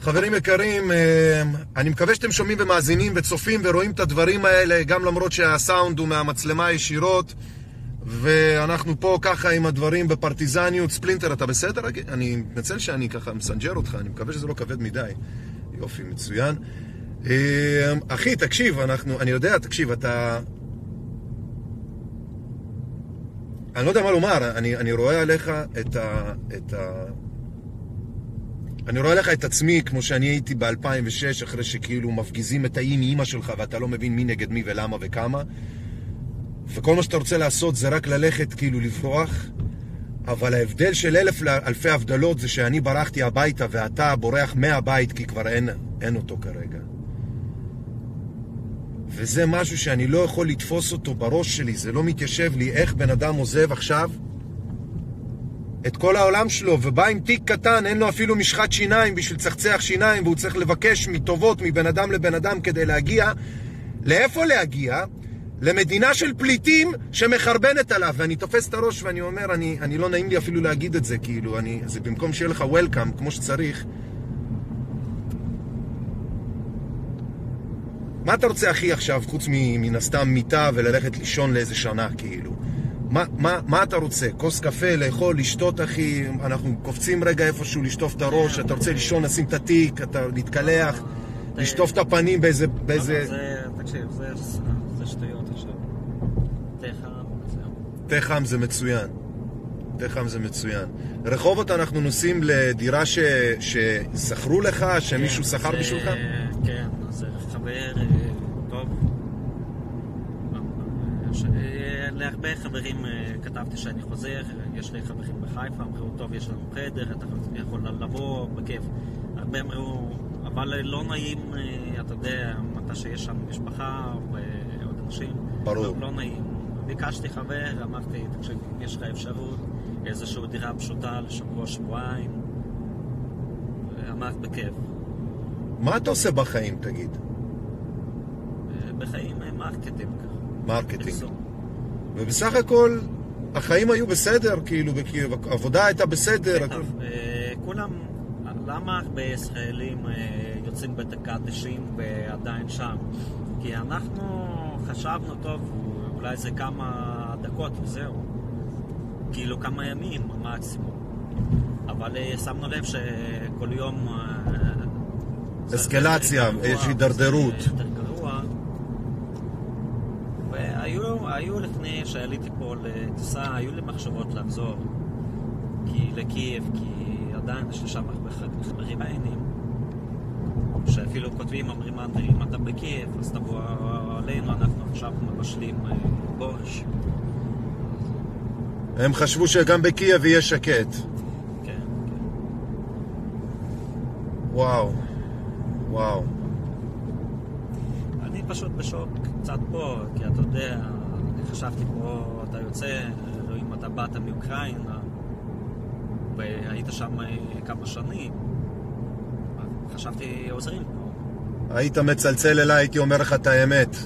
חברים יקרים, אה, אני מקווה שאתם שומעים ומאזינים וצופים ורואים את הדברים האלה, גם למרות שהסאונד הוא מהמצלמה ישירות, ואנחנו פה ככה עם הדברים בפרטיזניות. ספלינטר, אתה בסדר? אני מתנצל שאני ככה מסנג'ר אותך, אני מקווה שזה לא כבד מדי. יופי, מצוין. אה, אחי, תקשיב, אנחנו, אני יודע, תקשיב, אתה... אני לא יודע מה לומר, אני, אני רואה עליך את ה... את ה... אני רואה לך את עצמי כמו שאני הייתי ב-2006, אחרי שכאילו מפגיזים את האי מאימא שלך ואתה לא מבין מי נגד מי ולמה וכמה. וכל מה שאתה רוצה לעשות זה רק ללכת כאילו לברוח, אבל ההבדל של אלף אלפי הבדלות זה שאני ברחתי הביתה ואתה בורח מהבית כי כבר אין, אין אותו כרגע. וזה משהו שאני לא יכול לתפוס אותו בראש שלי, זה לא מתיישב לי איך בן אדם עוזב עכשיו את כל העולם שלו ובא עם תיק קטן, אין לו אפילו משחת שיניים בשביל צחצח שיניים והוא צריך לבקש מטובות מבן אדם לבן אדם כדי להגיע. לאיפה להגיע? למדינה של פליטים שמחרבנת עליו, ואני תופס את הראש ואני אומר, אני, אני לא נעים לי אפילו להגיד את זה, כאילו, אני, זה במקום שיהיה לך וולקאם כמו שצריך. מה אתה רוצה הכי עכשיו, חוץ מן הסתם מיטה וללכת לישון לאיזה שנה, כאילו? מה, מה, מה אתה רוצה? כוס קפה, לאכול, לשתות, אחי? אנחנו קופצים רגע איפשהו לשטוף את הראש, אתה רוצה לישון, לשים את התיק, אתה להתקלח, לשטוף את הפנים באיזה... באיזה... תקשיב, זה שטויות עכשיו. תה חם. תה חם זה מצוין. תה חם זה מצוין. רחובות אנחנו נוסעים לדירה ששכרו לך, שמישהו כן, שכר בשבילך? כן, זה חבר טוב. להרבה חברים כתבתי שאני חוזר, יש לי חברים בחיפה, אמרו, טוב, יש לנו חדר, אתה יכול לבוא, בכיף. הרבה אמרו, אבל לא נעים, אתה יודע, מתי שיש שם משפחה ועוד אנשים. ברור. לא, לא נעים. ביקשתי חבר, אמרתי, תקשיב, אם יש לך אפשרות, איזושהי דירה פשוטה לשבוע, שבועיים, אמרת בכיף. מה אתה עושה בחיים, תגיד? בחיים מרקטינג. מרקטינג. ובסך הכל, החיים היו בסדר, כאילו, וכאילו, העבודה הייתה בסדר. טוב, אה, כולם, למה הרבה ישראלים אה, יוצאים בדקה 90 ועדיין שם? כי אנחנו חשבנו, טוב, אולי זה כמה דקות וזהו. כאילו כמה ימים מקסימום. אבל אה, שמנו לב שכל יום... אסקלציה, יש הידרדרות. זה יותר גרוע. והיו היו לפני שעליתי פה לטיסה, היו לי מחשבות לחזור כי לקייב, כי עדיין יש לי שם הרבה חברים עיינים שאפילו כותבים, אומרים, אם אתה בקייב, אז תבוא אלינו, אנחנו עכשיו מבשלים אה, בורש. הם חשבו שגם בקייב יהיה שקט. כן, כן. וואו, וואו. אני פשוט בשוק קצת פה, כי אתה יודע, חשבתי פה, אתה יוצא, רואים אתה באת מאוקראינה, והיית שם אה, כמה שנים, חשבתי עוזרים פה. היית מצלצל אליי, הייתי אומר לך את האמת.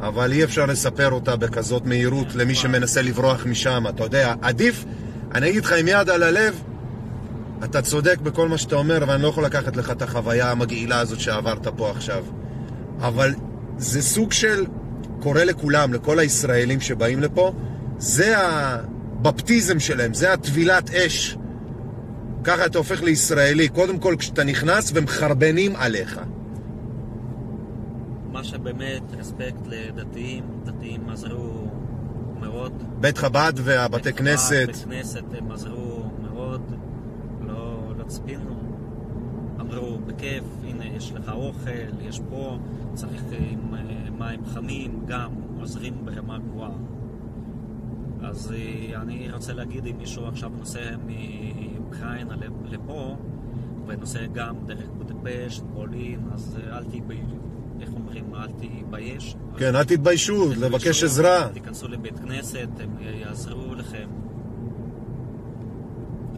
אבל אי אפשר לספר אותה בכזאת מהירות למי שמנסה לברוח משם. אתה יודע, עדיף, אני אגיד לך עם יד על הלב, אתה צודק בכל מה שאתה אומר, ואני לא יכול לקחת לך את החוויה המגעילה הזאת שעברת פה עכשיו. אבל זה סוג של, קורה לכולם, לכל הישראלים שבאים לפה, זה הבפטיזם שלהם, זה הטבילת אש. ככה אתה הופך לישראלי, קודם כל כשאתה נכנס ומחרבנים עליך. מה שבאמת, רספקט לדתיים, דתיים עזרו מאוד. בית חב"ד והבתי בית כנסת. בית כנסת הם עזרו מאוד, לא, לא ציפינו. אמרו, בכיף, הנה, יש לך אוכל, יש פה, צריך עם אה, מים חמים, גם עוזרים ברמה גבוהה. אז אה, אני רוצה להגיד, אם מישהו עכשיו נוסע מאוקראינה לפה, ונוסע גם דרך בודפשט, פולין, אז אה, אל תתבייש, איך אומרים, אל תתבייש. כן, אל תתביישו, לבקש תתביישו, עזרה. תיכנסו לבית כנסת, הם יעזרו לכם.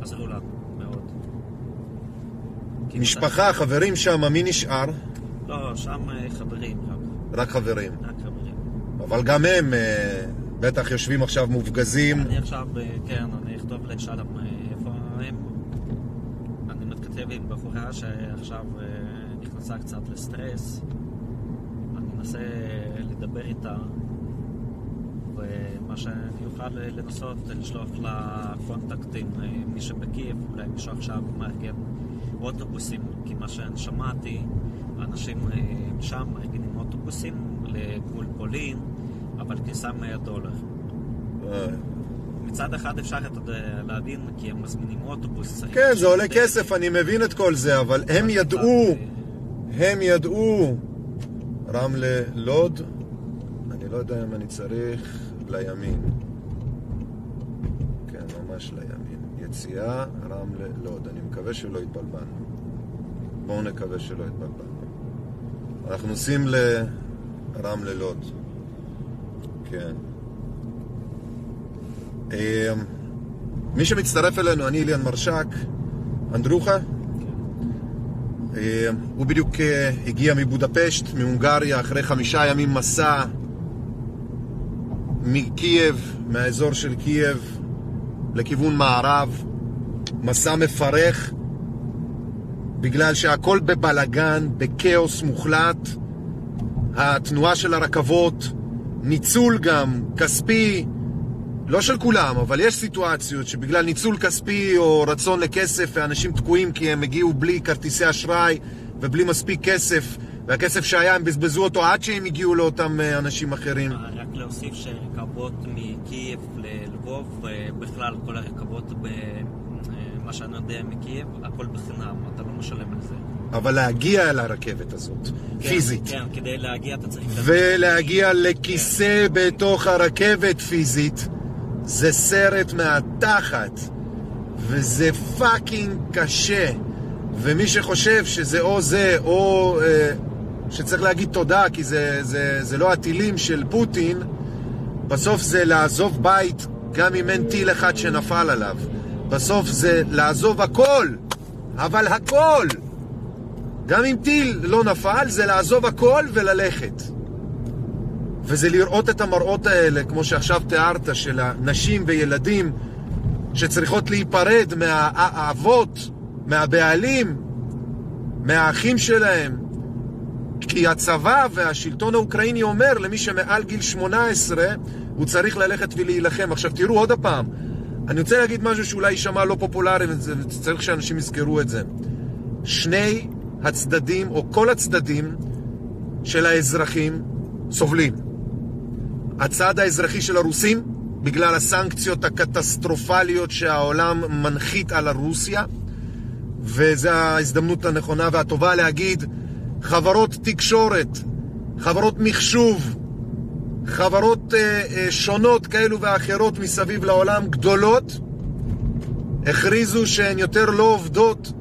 עזרו לנו מאוד. משפחה, חברים שם, מי נשאר? לא, שם אה, חברים רק, חברים. רק חברים. אבל גם הם, אה, בטח יושבים עכשיו מופגזים. אני עכשיו, אה, כן, אני אכתוב לשלום אה, איפה הם. אני מתכתב עם בחורה שעכשיו נכנסה קצת לסטרס. אני אנסה לדבר איתה, ומה שאני אוכל לנסות לשלוח לה contact עם אה, מי שבקייב, אולי מישהו עכשיו מארגן אוטובוסים, כי מה שאני שמעתי, האנשים אה, שם מארגנים אוטובוסים לגבול פולין, אבל כניסה 100 דולר. אה, מצד אחד אפשר, אתה יודע, להבין, כי הם מזמינים אוטובוס. כן, זה עולה כסף, אני מבין את כל זה, אבל הם ידעו, הם ידעו. רמלה, לוד, אני לא יודע אם אני צריך לימין. כן, ממש לימין. יציאה, רמלה, לוד. אני מקווה שלא התבלבלנו. בואו נקווה שלא התבלבלנו. אנחנו נוסעים לרמלה, לוד. כן. אה, מי שמצטרף אלינו, אני אליאן מרשק, אנדרוחה. אה, הוא בדיוק אה, הגיע מבודפשט, מהונגריה, אחרי חמישה ימים מסע מקייב, מהאזור של קייב, לכיוון מערב. מסע מפרך, בגלל שהכל בבלגן, בכאוס מוחלט. התנועה של הרכבות, ניצול גם, כספי, לא של כולם, אבל יש סיטואציות שבגלל ניצול כספי או רצון לכסף, האנשים תקועים כי הם הגיעו בלי כרטיסי אשראי ובלי מספיק כסף, והכסף שהיה הם בזבזו אותו עד שהם הגיעו לאותם אה, אנשים אחרים. רק להוסיף שרכבות מקייב ללבוב, ובכלל כל הרכבות, ב- מה שאני יודע מקייב, הכל בחינם, אתה לא משלם על זה. אבל להגיע אל הרכבת הזאת, כן, פיזית, כן, כדי להגיע אתה צריך... ולהגיע לכיסא בתוך הרכבת פיזית, זה סרט מהתחת, וזה fucking קשה. ומי שחושב שזה או זה, או אה, שצריך להגיד תודה, כי זה, זה, זה לא הטילים של פוטין, בסוף זה לעזוב בית, גם אם אין טיל אחד שנפל עליו. בסוף זה לעזוב הכל, אבל הכל! גם אם טיל לא נפל, זה לעזוב הכל וללכת. וזה לראות את המראות האלה, כמו שעכשיו תיארת, של הנשים וילדים שצריכות להיפרד מהאבות, מהבעלים, מהאחים שלהם. כי הצבא והשלטון האוקראיני אומר למי שמעל גיל 18, הוא צריך ללכת ולהילחם. עכשיו תראו עוד הפעם, אני רוצה להגיד משהו שאולי יישמע לא פופולרי, וצריך שאנשים יזכרו את זה. שני הצדדים, או כל הצדדים של האזרחים, סובלים. הצד האזרחי של הרוסים, בגלל הסנקציות הקטסטרופליות שהעולם מנחית על הרוסיה, וזו ההזדמנות הנכונה והטובה להגיד, חברות תקשורת, חברות מחשוב, חברות אה, אה, שונות כאלו ואחרות מסביב לעולם, גדולות, הכריזו שהן יותר לא עובדות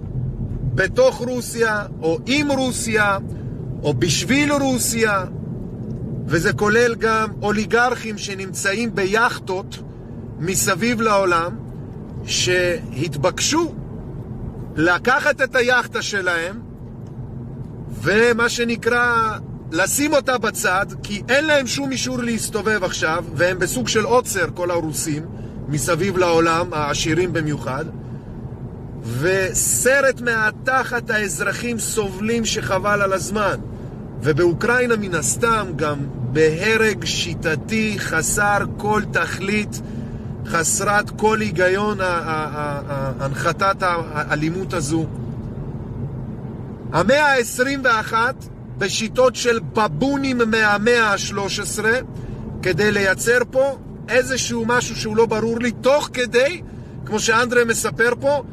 בתוך רוסיה, או עם רוסיה, או בשביל רוסיה, וזה כולל גם אוליגרכים שנמצאים ביאכטות מסביב לעולם, שהתבקשו לקחת את היאכטה שלהם, ומה שנקרא, לשים אותה בצד, כי אין להם שום אישור להסתובב עכשיו, והם בסוג של עוצר, כל הרוסים, מסביב לעולם, העשירים במיוחד. וסרט מהתחת האזרחים סובלים שחבל על הזמן. ובאוקראינה מן הסתם גם בהרג שיטתי חסר כל תכלית, חסרת כל היגיון הנחתת האלימות הזו. המאה ה-21 בשיטות של בבונים מהמאה ה-13 כדי לייצר פה איזשהו משהו שהוא לא ברור לי, תוך כדי, כמו שאנדרה מספר פה,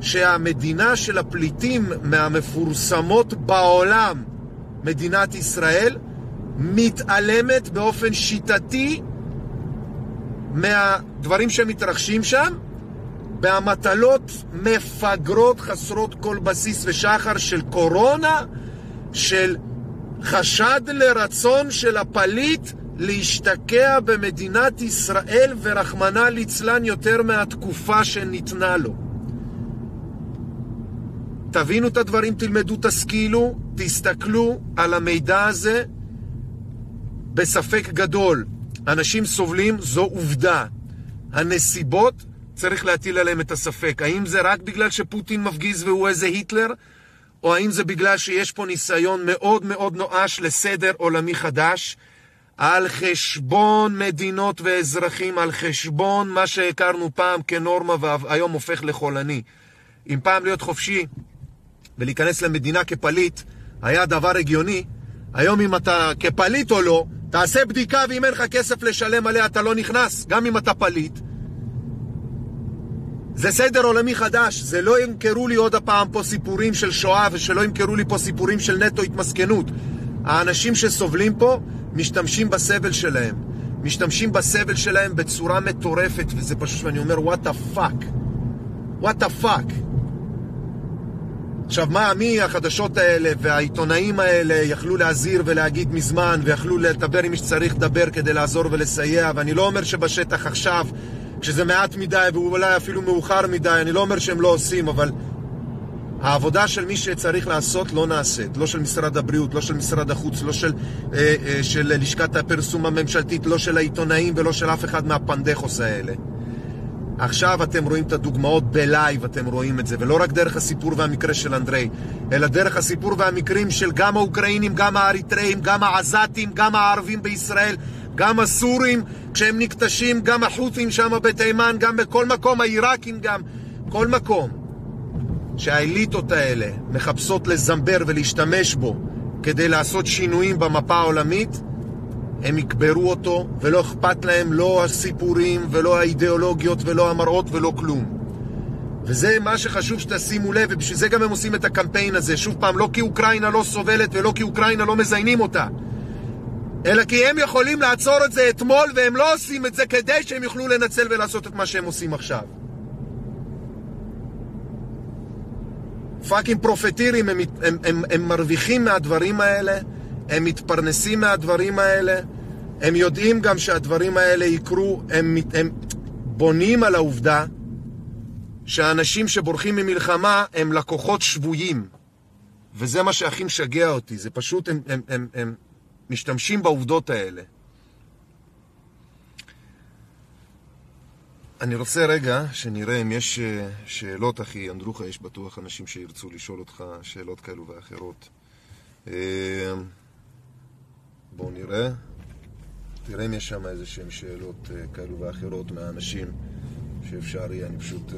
שהמדינה של הפליטים מהמפורסמות בעולם, מדינת ישראל, מתעלמת באופן שיטתי מהדברים שמתרחשים שם, בהמטלות מפגרות חסרות כל בסיס ושחר של קורונה, של חשד לרצון של הפליט להשתקע במדינת ישראל ורחמנא ליצלן יותר מהתקופה שניתנה לו. תבינו את הדברים, תלמדו, תשכילו, תסתכלו על המידע הזה בספק גדול. אנשים סובלים, זו עובדה. הנסיבות, צריך להטיל עליהם את הספק. האם זה רק בגלל שפוטין מפגיז והוא איזה היטלר, או האם זה בגלל שיש פה ניסיון מאוד מאוד נואש לסדר עולמי חדש, על חשבון מדינות ואזרחים, על חשבון מה שהכרנו פעם כנורמה והיום הופך לחולני. אם פעם להיות חופשי ולהיכנס למדינה כפליט היה דבר הגיוני, היום אם אתה כפליט או לא, תעשה בדיקה ואם אין לך כסף לשלם עליה אתה לא נכנס, גם אם אתה פליט. זה סדר עולמי חדש, זה לא ימכרו לי עוד הפעם פה סיפורים של שואה ושלא ימכרו לי פה סיפורים של נטו התמסכנות. האנשים שסובלים פה משתמשים בסבל שלהם. משתמשים בסבל שלהם בצורה מטורפת, וזה פשוט, אני אומר, what the fuck? what the fuck? עכשיו, מה, מי החדשות האלה והעיתונאים האלה יכלו להזהיר ולהגיד מזמן, ויכלו לדבר עם מי שצריך לדבר כדי לעזור ולסייע, ואני לא אומר שבשטח עכשיו, כשזה מעט מדי ואולי אפילו מאוחר מדי, אני לא אומר שהם לא עושים, אבל העבודה של מי שצריך לעשות לא נעשית. לא של משרד הבריאות, לא של משרד החוץ, לא של, אה, אה, של לשכת הפרסום הממשלתית, לא של העיתונאים ולא של אף אחד מהפנדחוס האלה. עכשיו אתם רואים את הדוגמאות בלייב, אתם רואים את זה, ולא רק דרך הסיפור והמקרה של אנדרי, אלא דרך הסיפור והמקרים של גם האוקראינים, גם האריתראים, גם העזתים, גם הערבים בישראל, גם הסורים, כשהם נקטשים, גם החות'ים שם בתימן, גם בכל מקום, העיראקים גם, כל מקום. שהאליטות האלה מחפשות לזמבר ולהשתמש בו כדי לעשות שינויים במפה העולמית, הם יקברו אותו, ולא אכפת להם לא הסיפורים, ולא האידיאולוגיות, ולא המראות, ולא כלום. וזה מה שחשוב שתשימו לב, ובשביל זה גם הם עושים את הקמפיין הזה. שוב פעם, לא כי אוקראינה לא סובלת, ולא כי אוקראינה לא מזיינים אותה, אלא כי הם יכולים לעצור את זה אתמול, והם לא עושים את זה כדי שהם יוכלו לנצל ולעשות את מה שהם עושים עכשיו. fucking פרופטירים, הם, הם, הם, הם מרוויחים מהדברים האלה, הם מתפרנסים מהדברים האלה, הם יודעים גם שהדברים האלה יקרו, הם, הם בונים על העובדה שהאנשים שבורחים ממלחמה הם לקוחות שבויים. וזה מה שהכי משגע אותי, זה פשוט, הם, הם, הם, הם משתמשים בעובדות האלה. אני רוצה רגע שנראה אם יש אה, שאלות, אחי אנדרוחה, יש בטוח אנשים שירצו לשאול אותך שאלות כאלו ואחרות. אה, בואו נראה. תראה אם יש שם איזה שהן שאלות אה, כאלו ואחרות מהאנשים שאפשר יהיה, אני פשוט...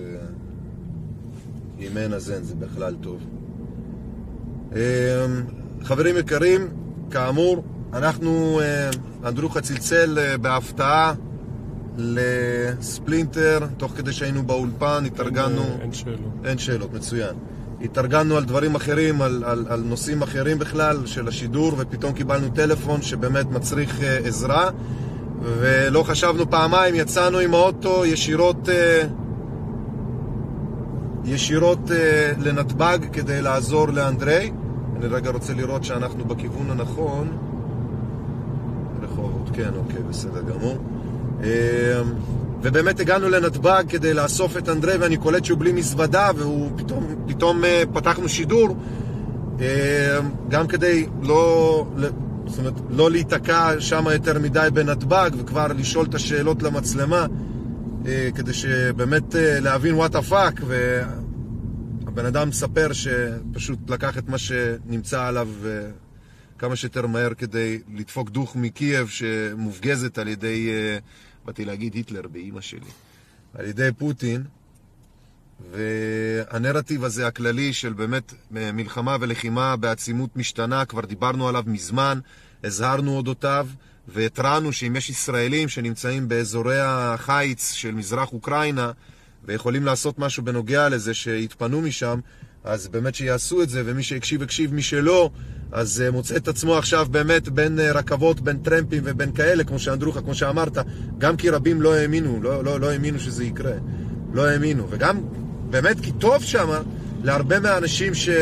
אם אין אז אין, זה בכלל טוב. חברים יקרים, כאמור, אנחנו, אנדרוחה צלצל בהפתעה לספלינטר, תוך כדי שהיינו באולפן, התארגנו... אין, אין שאלות. אין שאלות, מצוין. התארגנו על דברים אחרים, על, על, על נושאים אחרים בכלל של השידור, ופתאום קיבלנו טלפון שבאמת מצריך uh, עזרה, ולא חשבנו פעמיים, יצאנו עם האוטו ישירות, uh, ישירות uh, לנתב"ג כדי לעזור לאנדרי. אני רגע רוצה לראות שאנחנו בכיוון הנכון. רחובות, כן, אוקיי, בסדר גמור. אמ, ובאמת הגענו לנתב"ג כדי לאסוף את אנדרי ואני קולט שהוא בלי מזוודה והוא פתאום, פתאום אה, פתחנו שידור אמ, גם כדי לא, זאת אומרת, לא להיתקע שם יותר מדי בנתב"ג וכבר לשאול את השאלות למצלמה אה, כדי שבאמת אה, להבין what the fuck והבן אדם מספר שפשוט לקח את מה שנמצא עליו כמה שיותר מהר כדי לדפוק דוך מקייב שמופגזת על ידי באתי להגיד היטלר באימא שלי, על ידי פוטין, והנרטיב הזה הכללי של באמת מלחמה ולחימה בעצימות משתנה, כבר דיברנו עליו מזמן, הזהרנו אודותיו, והתרענו שאם יש ישראלים שנמצאים באזורי החיץ של מזרח אוקראינה ויכולים לעשות משהו בנוגע לזה, שיתפנו משם, אז באמת שיעשו את זה, ומי שהקשיב, הקשיב, מי שלא, אז uh, מוצא את עצמו עכשיו באמת בין uh, רכבות, בין טרמפים ובין כאלה, כמו שאנדרוחה, כמו שאמרת, גם כי רבים לא האמינו, לא, לא, לא האמינו שזה יקרה. לא האמינו. וגם, באמת, כי טוב שם להרבה מהאנשים, ש, uh,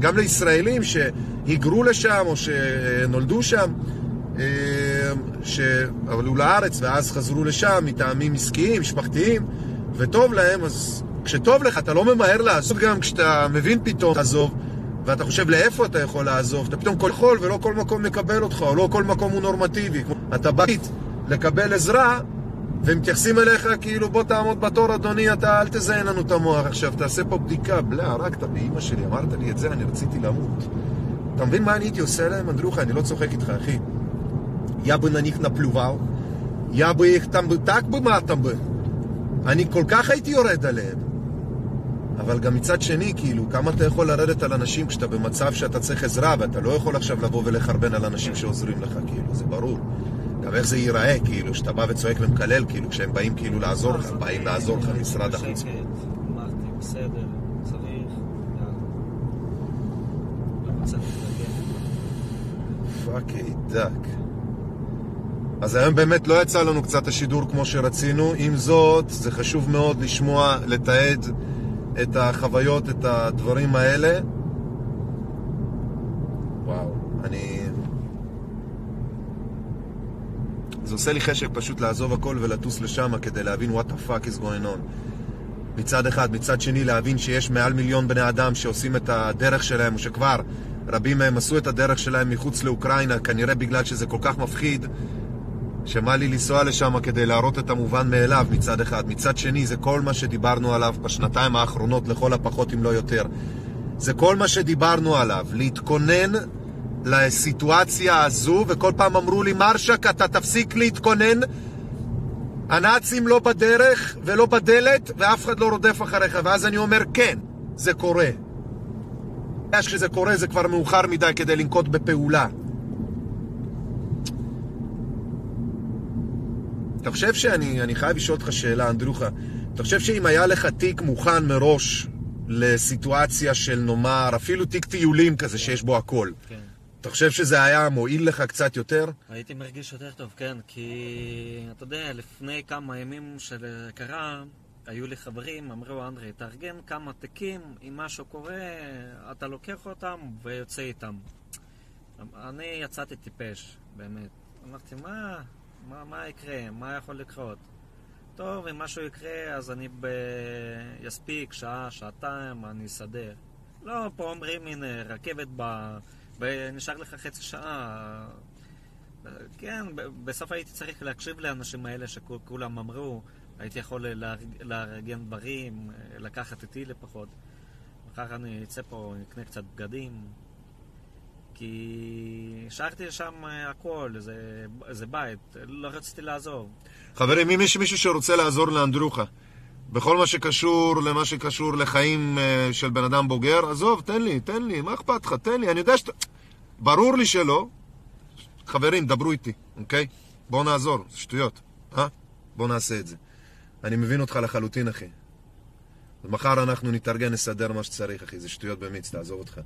גם לישראלים שהיגרו לשם או שנולדו שם, שעלו לארץ ואז חזרו לשם מטעמים עסקיים, משפחתיים, וטוב להם, אז כשטוב לך, אתה לא ממהר לעזוב גם כשאתה מבין פתאום, עזוב. ואתה חושב לאיפה אתה יכול לעזוב, אתה פתאום כל יכול ולא כל מקום מקבל אותך, או לא כל מקום הוא נורמטיבי. אתה בא לקבל עזרה, ומתייחסים אליך כאילו בוא תעמוד בתור אדוני, אתה אל תזיין לנו את המוח עכשיו, תעשה פה בדיקה, בלה, הרגת באימא שלי, אמרת לי את זה, אני רציתי למות. אתה מבין מה אני הייתי עושה להם, אנדרוך? אני לא צוחק איתך, אחי. Я бы на них наплювал, я бы их там бы так бы матом бы. אני כל כך הייתי יורד עליהם. אבל גם מצד שני, כאילו, כמה אתה יכול לרדת על אנשים כשאתה במצב שאתה צריך עזרה, ואתה לא יכול עכשיו לבוא ולחרבן על אנשים שעוזרים לך, כאילו, זה ברור. גם איך זה ייראה, כאילו, שאתה בא וצועק ומקלל, כאילו, כשהם באים כאילו לעזור לך, באים לעזור לך משרד החוץ. פאקי דק. אז היום באמת לא יצא לנו קצת השידור כמו שרצינו, עם זאת, זה חשוב מאוד לשמוע, לתעד את החוויות, את הדברים האלה. וואו, אני... זה עושה לי חשק פשוט לעזוב הכל ולטוס לשם כדי להבין what the fuck is going on. מצד אחד, מצד שני להבין שיש מעל מיליון בני אדם שעושים את הדרך שלהם, או שכבר רבים מהם עשו את הדרך שלהם מחוץ לאוקראינה, כנראה בגלל שזה כל כך מפחיד, שמה לי לנסוע לשם כדי להראות את המובן מאליו מצד אחד. מצד שני, זה כל מה שדיברנו עליו בשנתיים האחרונות, לכל הפחות אם לא יותר. זה כל מה שדיברנו עליו, להתכונן לסיטואציה הזו, וכל פעם אמרו לי, מרשק, אתה תפסיק להתכונן, הנאצים לא בדרך ולא בדלת, ואף אחד לא רודף אחריך. ואז אני אומר, כן, זה קורה. כשזה קורה זה כבר מאוחר מדי כדי לנקוט בפעולה. אתה חושב שאני אני חייב לשאול אותך שאלה, אנדרוחה, אתה חושב שאם היה לך תיק מוכן מראש לסיטואציה של נאמר, אפילו תיק טיולים כזה שיש בו הכל, כן. אתה חושב שזה היה מועיל לך קצת יותר? הייתי מרגיש יותר טוב, כן, כי אתה יודע, לפני כמה ימים של קרה, היו לי חברים, אמרו, אנדרי, תארגן כמה תיקים, אם משהו קורה, אתה לוקח אותם ויוצא איתם. אני יצאתי טיפש, באמת. אמרתי, מה, מה, מה יקרה? מה יכול לקרות? טוב, אם משהו יקרה, אז אני ב... יספיק שעה, שעתיים, אני אסדר. לא, פה אומרים, הנה, רכבת ב... ונשאר לך חצי שעה. כן, בסוף הייתי צריך להקשיב לאנשים האלה שכולם אמרו, הייתי יכול לארג- לארגן דברים, לקחת איתי לפחות. מחר אני אצא פה, אקנה קצת בגדים. כי השארתי שם הכל, זה, זה בית, לא רציתי לעזוב. חברים, אם יש מישהו שרוצה לעזור לאנדרוחה בכל מה שקשור למה שקשור לחיים אה, של בן אדם בוגר, עזוב, תן לי, תן לי, מה אכפת לך? תן לי, אני יודע שאתה... ברור לי שלא. חברים, דברו איתי, אוקיי? בואו נעזור, זה שטויות, אה? בואו נעשה את זה. אני מבין אותך לחלוטין, אחי. ומחר אנחנו נתארגן, נסדר מה שצריך, אחי, זה שטויות במיץ, תעזוב אותך.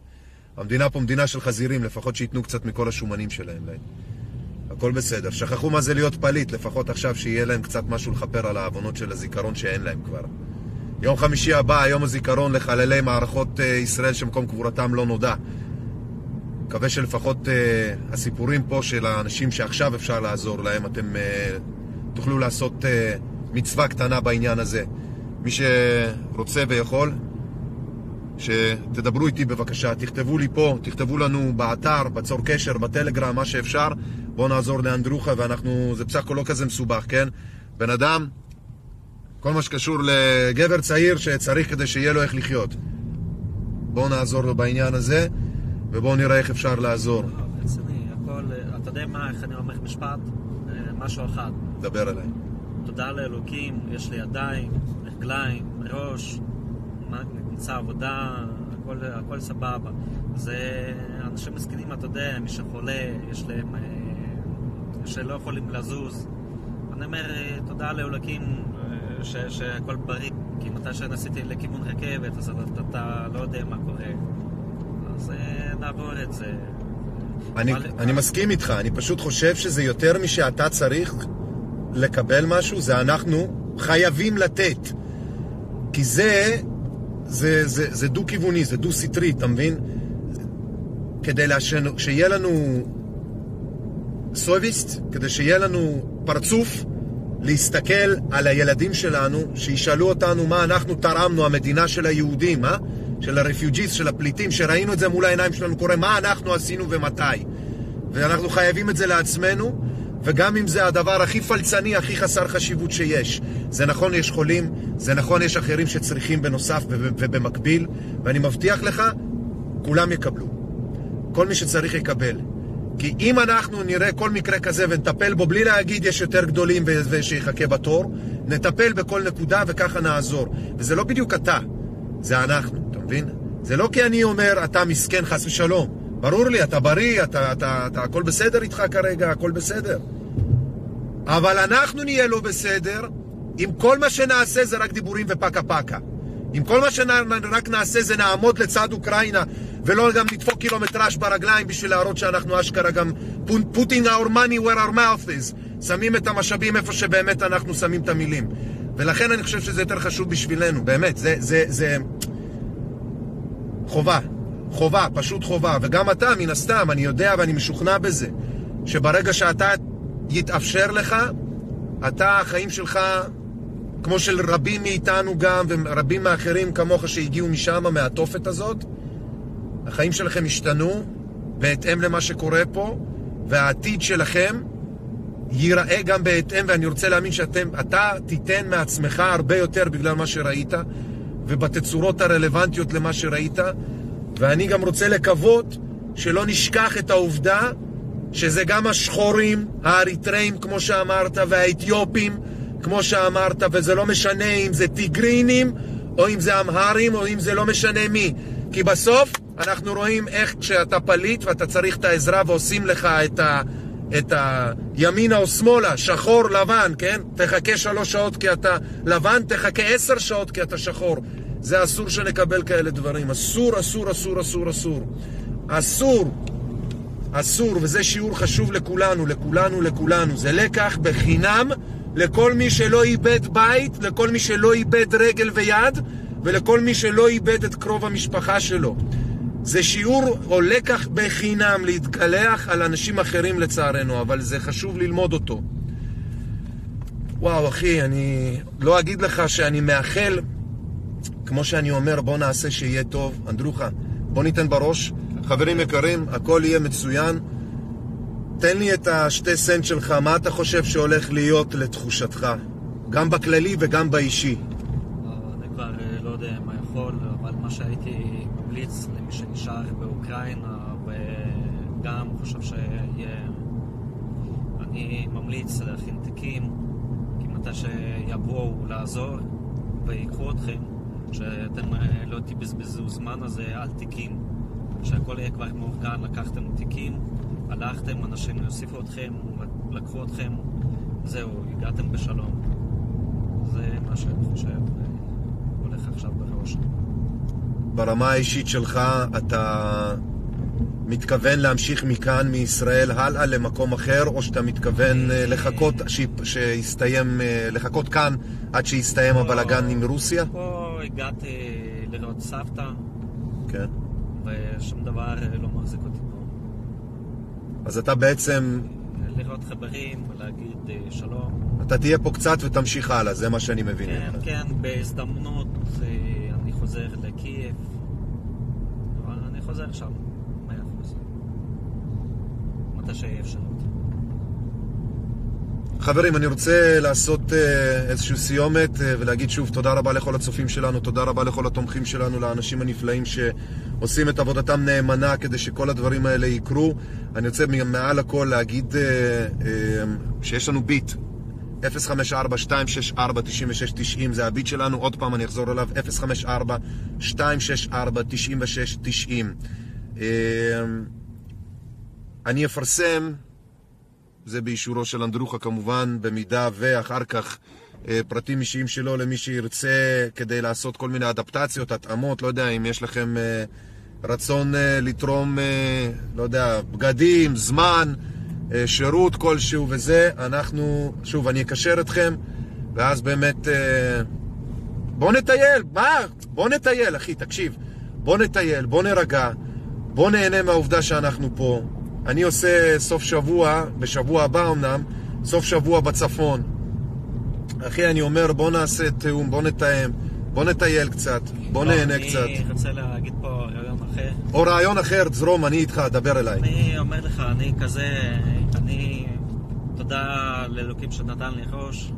המדינה פה מדינה של חזירים, לפחות שייתנו קצת מכל השומנים שלהם להם. הכל בסדר. שכחו מה זה להיות פליט, לפחות עכשיו שיהיה להם קצת משהו לכפר על העוונות של הזיכרון שאין להם כבר. יום חמישי הבא, יום הזיכרון לחללי מערכות אה, ישראל שמקום קבורתם לא נודע. מקווה שלפחות אה, הסיפורים פה של האנשים שעכשיו אפשר לעזור להם, אתם אה, תוכלו לעשות אה, מצווה קטנה בעניין הזה. מי שרוצה ויכול, שתדברו איתי בבקשה, תכתבו לי פה, תכתבו לנו באתר, בצור קשר, בטלגרם, מה שאפשר. בואו נעזור לאנדרוחה, ואנחנו, זה בסך הכל לא כזה מסובך, כן? בן אדם, כל מה שקשור לגבר צעיר שצריך כדי שיהיה לו איך לחיות. בואו נעזור לו בעניין הזה, ובואו נראה איך אפשר לעזור. רציני, הכל, אתה יודע מה, איך אני אומר משפט? אה, משהו אחד. דבר אליי. תודה לאלוקים, יש לי ידיים, רגליים, ראש, מה- נמצא עבודה, הכל, הכל סבבה. זה אנשים מסכנים, אתה יודע, מי שחולה, יש להם, אה, שלא יכולים לזוז. אני אומר, אה, תודה לאלוקים אה, ש, שהכל בריא, כי מתי שנסעתי לכיוון רכבת, אז אתה, אתה לא יודע מה קורה. אז נעבור את זה. אני, אבל- אני מסכים איתך, אני פשוט חושב שזה יותר משאתה צריך לקבל משהו, זה אנחנו חייבים לתת. כי זה, זה, זה, זה דו-כיווני, זה דו-סטרי, אתה מבין? כדי לשנו, שיהיה לנו סוביסט, כדי שיהיה לנו פרצוף להסתכל על הילדים שלנו, שישאלו אותנו מה אנחנו תרמנו, המדינה של היהודים, אה? של הרפיוג'יסט, של הפליטים, שראינו את זה מול העיניים שלנו קורה, מה אנחנו עשינו ומתי. ואנחנו חייבים את זה לעצמנו, וגם אם זה הדבר הכי פלצני, הכי חסר חשיבות שיש. זה נכון, יש חולים, זה נכון, יש אחרים שצריכים בנוסף וב- ובמקביל, ואני מבטיח לך, כולם יקבלו. כל מי שצריך יקבל. כי אם אנחנו נראה כל מקרה כזה ונטפל בו בלי להגיד יש יותר גדולים ושיחכה בתור, נטפל בכל נקודה וככה נעזור. וזה לא בדיוק אתה, זה אנחנו, אתה מבין? זה לא כי אני אומר אתה מסכן חס ושלום. ברור לי, אתה בריא, אתה, אתה, אתה, הכל בסדר איתך כרגע, הכל בסדר. אבל אנחנו נהיה לא בסדר אם כל מה שנעשה זה רק דיבורים ופקה פקה. אם כל מה שרק נעשה זה נעמוד לצד אוקראינה ולא גם נדפוק קילומטראז' ברגליים בשביל להראות שאנחנו אשכרה גם putting our money where our mouth is שמים את המשאבים איפה שבאמת אנחנו שמים את המילים ולכן אני חושב שזה יותר חשוב בשבילנו, באמת, זה, זה, זה חובה, חובה, פשוט חובה. וגם אתה, מן הסתם, אני יודע ואני משוכנע בזה שברגע שאתה יתאפשר לך, אתה, החיים שלך כמו של רבים מאיתנו גם, ורבים מאחרים כמוך שהגיעו משם, מהתופת הזאת, החיים שלכם השתנו בהתאם למה שקורה פה, והעתיד שלכם ייראה גם בהתאם, ואני רוצה להאמין שאתה תיתן מעצמך הרבה יותר בגלל מה שראית, ובתצורות הרלוונטיות למה שראית, ואני גם רוצה לקוות שלא נשכח את העובדה שזה גם השחורים, האריתראים, כמו שאמרת, והאתיופים, כמו שאמרת, וזה לא משנה אם זה טיגרינים, או אם זה אמהרים, או אם זה לא משנה מי. כי בסוף אנחנו רואים איך כשאתה פליט ואתה צריך את העזרה ועושים לך את, ה, את הימינה או שמאלה, שחור, לבן, כן? תחכה שלוש שעות כי אתה לבן, תחכה עשר שעות כי אתה שחור. זה אסור שנקבל כאלה דברים. אסור, אסור, אסור, אסור, אסור. אסור. אסור, וזה שיעור חשוב לכולנו, לכולנו, לכולנו. זה לקח בחינם לכל מי שלא איבד בית, לכל מי שלא איבד רגל ויד, ולכל מי שלא איבד את קרוב המשפחה שלו. זה שיעור או לקח בחינם להתגלח על אנשים אחרים לצערנו, אבל זה חשוב ללמוד אותו. וואו, אחי, אני לא אגיד לך שאני מאחל, כמו שאני אומר, בוא נעשה שיהיה טוב. אנדרוחה, בוא ניתן בראש. חברים יקרים, הכל יהיה מצוין. תן לי את השתי סנט שלך, מה אתה חושב שהולך להיות לתחושתך? גם בכללי וגם באישי. אני כבר לא יודע מה יכול, אבל מה שהייתי ממליץ למי שנשאר באוקראינה וגם חושב שיהיה... אני ממליץ להכין תיקים, כי מתי שיבואו לעזור ויקחו אתכם, שאתם לא תבזבזו זמן הזה על תיקים, שהכל יהיה כבר מאורגן, לקחתם תיקים, הלכתם, אנשים יוסיפו אתכם, לקחו אתכם, זהו, הגעתם בשלום. זה מה שאני חושב הולך עכשיו בראש. ברמה האישית שלך, אתה מתכוון להמשיך מכאן, מישראל, הלאה למקום אחר, או שאתה מתכוון לחכות שיסתיים, לחכות כאן עד שיסתיים הבלגן עם רוסיה? פה הגעתי לראות סבתא. כן. ושום דבר לא מחזיק אותי פה. אז אתה בעצם... לראות חברים, להגיד שלום. אתה תהיה פה קצת ותמשיך הלאה, זה מה שאני מבין. כן, ממך. כן, בהזדמנות אני חוזר לקייב, אבל אני חוזר שם, מאה אחוז. מתי שיהיה אפשרות. חברים, אני רוצה לעשות איזושהי סיומת ולהגיד שוב תודה רבה לכל הצופים שלנו, תודה רבה לכל התומכים שלנו, לאנשים הנפלאים שעושים את עבודתם נאמנה כדי שכל הדברים האלה יקרו. אני רוצה מעל הכל להגיד שיש לנו ביט. 054-264-9690 זה הביט שלנו, עוד פעם אני אחזור אליו 054-264-9690 אני אפרסם זה באישורו של אנדרוחה כמובן, במידה ואחר כך אה, פרטים אישיים שלו למי שירצה כדי לעשות כל מיני אדפטציות, התאמות, לא יודע אם יש לכם אה, רצון אה, לתרום, לא יודע, בגדים, זמן, שירות כלשהו וזה, אנחנו, שוב, אני אקשר אתכם, ואז באמת, בוא נטייל, מה? בוא נטייל, אחי, תקשיב, בוא נטייל, בוא נרגע, בוא נהנה מהעובדה שאנחנו פה. אני עושה סוף שבוע, בשבוע הבא אמנם, סוף שבוע בצפון. אחי, אני אומר, בוא נעשה תיאום, בוא נתאם, בוא נטייל קצת, בוא נהנה קצת. אני רוצה להגיד פה רעיון אחר. או רעיון אחר, זרום, אני איתך, דבר אליי. אני אומר לך, אני כזה, אני, תודה לאלוקים שנתן לי ראש.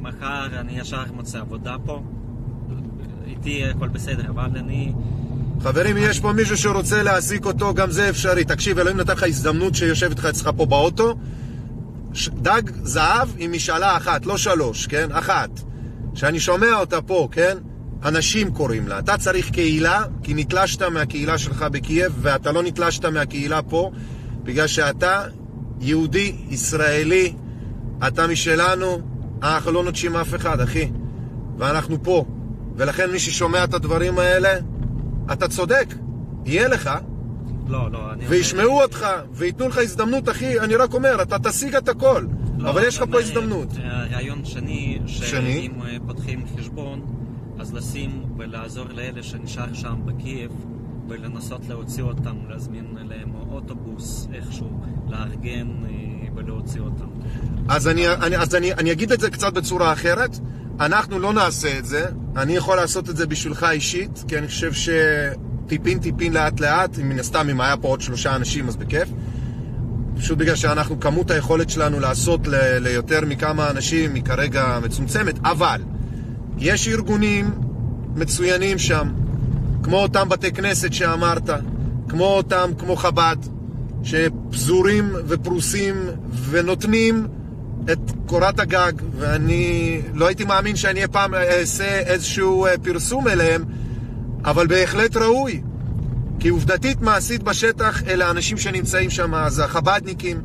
מחר אני ישר מוצא עבודה פה. איתי הכל בסדר, אבל אני... חברים, יש פה מישהו שרוצה להעסיק אותו, גם זה אפשרי. תקשיב, אלוהים נתן לך הזדמנות שיושב איתך אצלך פה באוטו. דג זהב עם משאלה אחת, לא שלוש, כן? אחת. שאני שומע אותה פה, כן? אנשים קוראים לה. אתה צריך קהילה, כי נתלשת מהקהילה שלך בקייב, ואתה לא נתלשת מהקהילה פה, בגלל שאתה יהודי, ישראלי, אתה משלנו, אנחנו לא נוטשים אף אחד, אחי. ואנחנו פה. ולכן מי ששומע את הדברים האלה, אתה צודק, יהיה לך, לא, לא, אני... וישמעו אומר- אותך, וייתנו לך הזדמנות, אחי, אני רק אומר, אתה תשיג את הכל, לא, אבל יש לך אני פה הזדמנות. אה, רעיון שני, שני? שאם אה, פותחים חשבון, אז לשים ולעזור לאלה שנשאר שם בקייב, ולנסות להוציא אותם, להזמין להם אוטובוס איכשהו, לארגן אה, ולהוציא אותם. אז, אני, אני, אז אני, אני אגיד את זה קצת בצורה אחרת. אנחנו לא נעשה את זה. אני יכול לעשות את זה בשבילך אישית, כי אני חושב שטיפין טיפין לאט לאט, מן הסתם אם היה פה עוד שלושה אנשים אז בכיף. פשוט בגלל שאנחנו, כמות היכולת שלנו לעשות ל, ליותר מכמה אנשים היא כרגע מצומצמת, אבל יש ארגונים מצוינים שם, כמו אותם בתי כנסת שאמרת, כמו אותם, כמו חב"ד, שפזורים ופרוסים ונותנים את קורת הגג, ואני לא הייתי מאמין שאני אי פעם אעשה איזשהו אה, פרסום אליהם, אבל בהחלט ראוי. כי עובדתית מעשית בשטח אלה האנשים שנמצאים שם, זה החב"דניקים,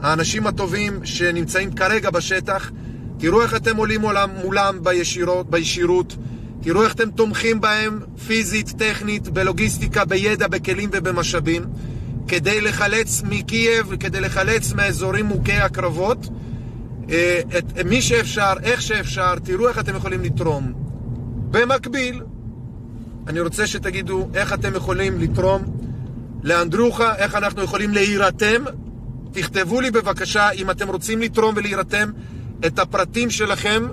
האנשים הטובים שנמצאים כרגע בשטח. תראו איך אתם עולים מולם, מולם בישירות, בישירות, תראו איך אתם תומכים בהם פיזית, טכנית, בלוגיסטיקה, בידע, בכלים ובמשאבים, כדי לחלץ מקייב, כדי לחלץ מהאזורים מוכי הקרבות. אה, את מי שאפשר, איך שאפשר, תראו איך אתם יכולים לתרום. במקביל, אני רוצה שתגידו איך אתם יכולים לתרום לאנדרוחה, איך אנחנו יכולים להירתם. תכתבו לי בבקשה, אם אתם רוצים לתרום ולהירתם, את הפרטים שלכם,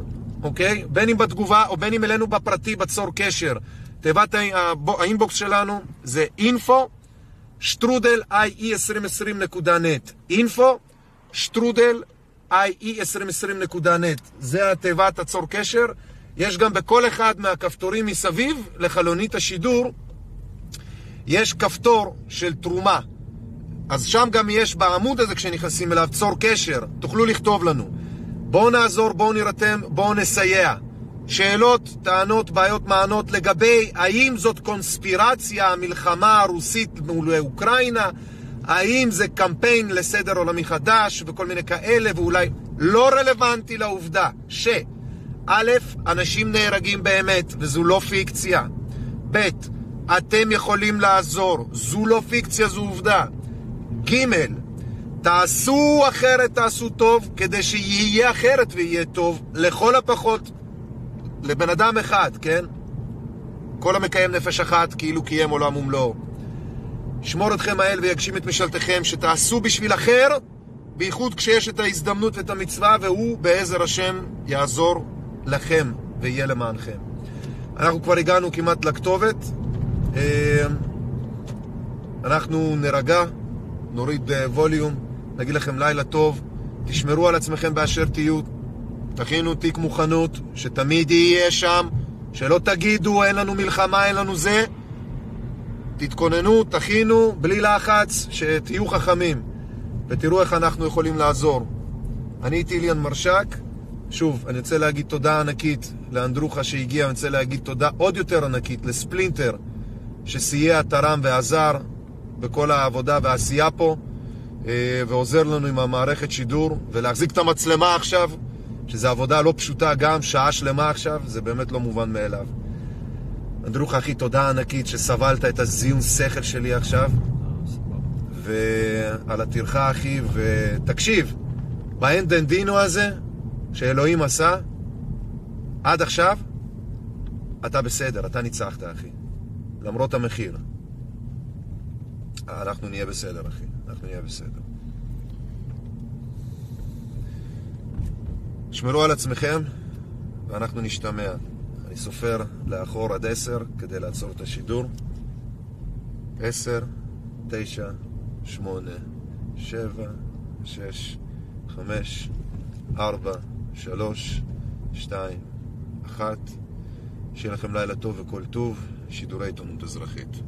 אוקיי? בין אם בתגובה או בין אם אלינו בפרטי, בצור קשר. תיבת האינבוקס שלנו זה info שטרודל ie2020.net info שטרודל ie2020.net זה התיבת הצור קשר. יש גם בכל אחד מהכפתורים מסביב לחלונית השידור, יש כפתור של תרומה. אז שם גם יש בעמוד הזה כשנכנסים אליו צור קשר, תוכלו לכתוב לנו. בואו נעזור, בואו נירתם, בואו נסייע. שאלות, טענות, בעיות, מענות לגבי האם זאת קונספירציה, המלחמה הרוסית מול אוקראינה, האם זה קמפיין לסדר עולמי חדש וכל מיני כאלה, ואולי לא רלוונטי לעובדה ש... א', אנשים נהרגים באמת, וזו לא פיקציה. ב', אתם יכולים לעזור, זו לא פיקציה, זו עובדה. ג', תעשו אחרת, תעשו טוב, כדי שיהיה אחרת ויהיה טוב, לכל הפחות לבן אדם אחד, כן? כל המקיים נפש אחת, כאילו קיים עולם ומלואו. ישמור אתכם האל ויגשים את משאלתכם, שתעשו בשביל אחר, בייחוד כשיש את ההזדמנות ואת המצווה, והוא בעזר השם יעזור לכם ויהיה למענכם. אנחנו כבר הגענו כמעט לכתובת. אה, אנחנו נרגע, נוריד אה, ווליום, נגיד לכם לילה טוב, תשמרו על עצמכם באשר תהיו, תכינו תיק מוכנות, שתמיד יהיה שם, שלא תגידו אין לנו מלחמה, אין לנו זה. תתכוננו, תכינו, בלי לחץ, שתהיו חכמים, ותראו איך אנחנו יכולים לעזור. אני איתי איליאן מרשק, שוב, אני רוצה להגיד תודה ענקית לאנדרוחה שהגיע, אני רוצה להגיד תודה עוד יותר ענקית לספלינטר, שסייע, תרם ועזר בכל העבודה והעשייה פה, אה, ועוזר לנו עם המערכת שידור, ולהחזיק את המצלמה עכשיו, שזו עבודה לא פשוטה גם, שעה שלמה עכשיו, זה באמת לא מובן מאליו. אנדרוחה, אחי, תודה ענקית שסבלת את הזיון שכל שלי עכשיו, ועל הטרחה, אחי, ותקשיב, באנד אנד דינו הזה, שאלוהים עשה, עד עכשיו, אתה בסדר, אתה ניצחת, אחי. למרות המחיר. אנחנו נהיה בסדר, אחי. אנחנו נהיה בסדר. שמרו על עצמכם, ואנחנו נשתמע. אני סופר לאחור עד עשר כדי לעצור את השידור. עשר, תשע, שמונה, שבע, שש, חמש, ארבע, שלוש, שתיים, אחת. שיהיה לכם לילה טוב וכל טוב, שידורי עיתונות אזרחית.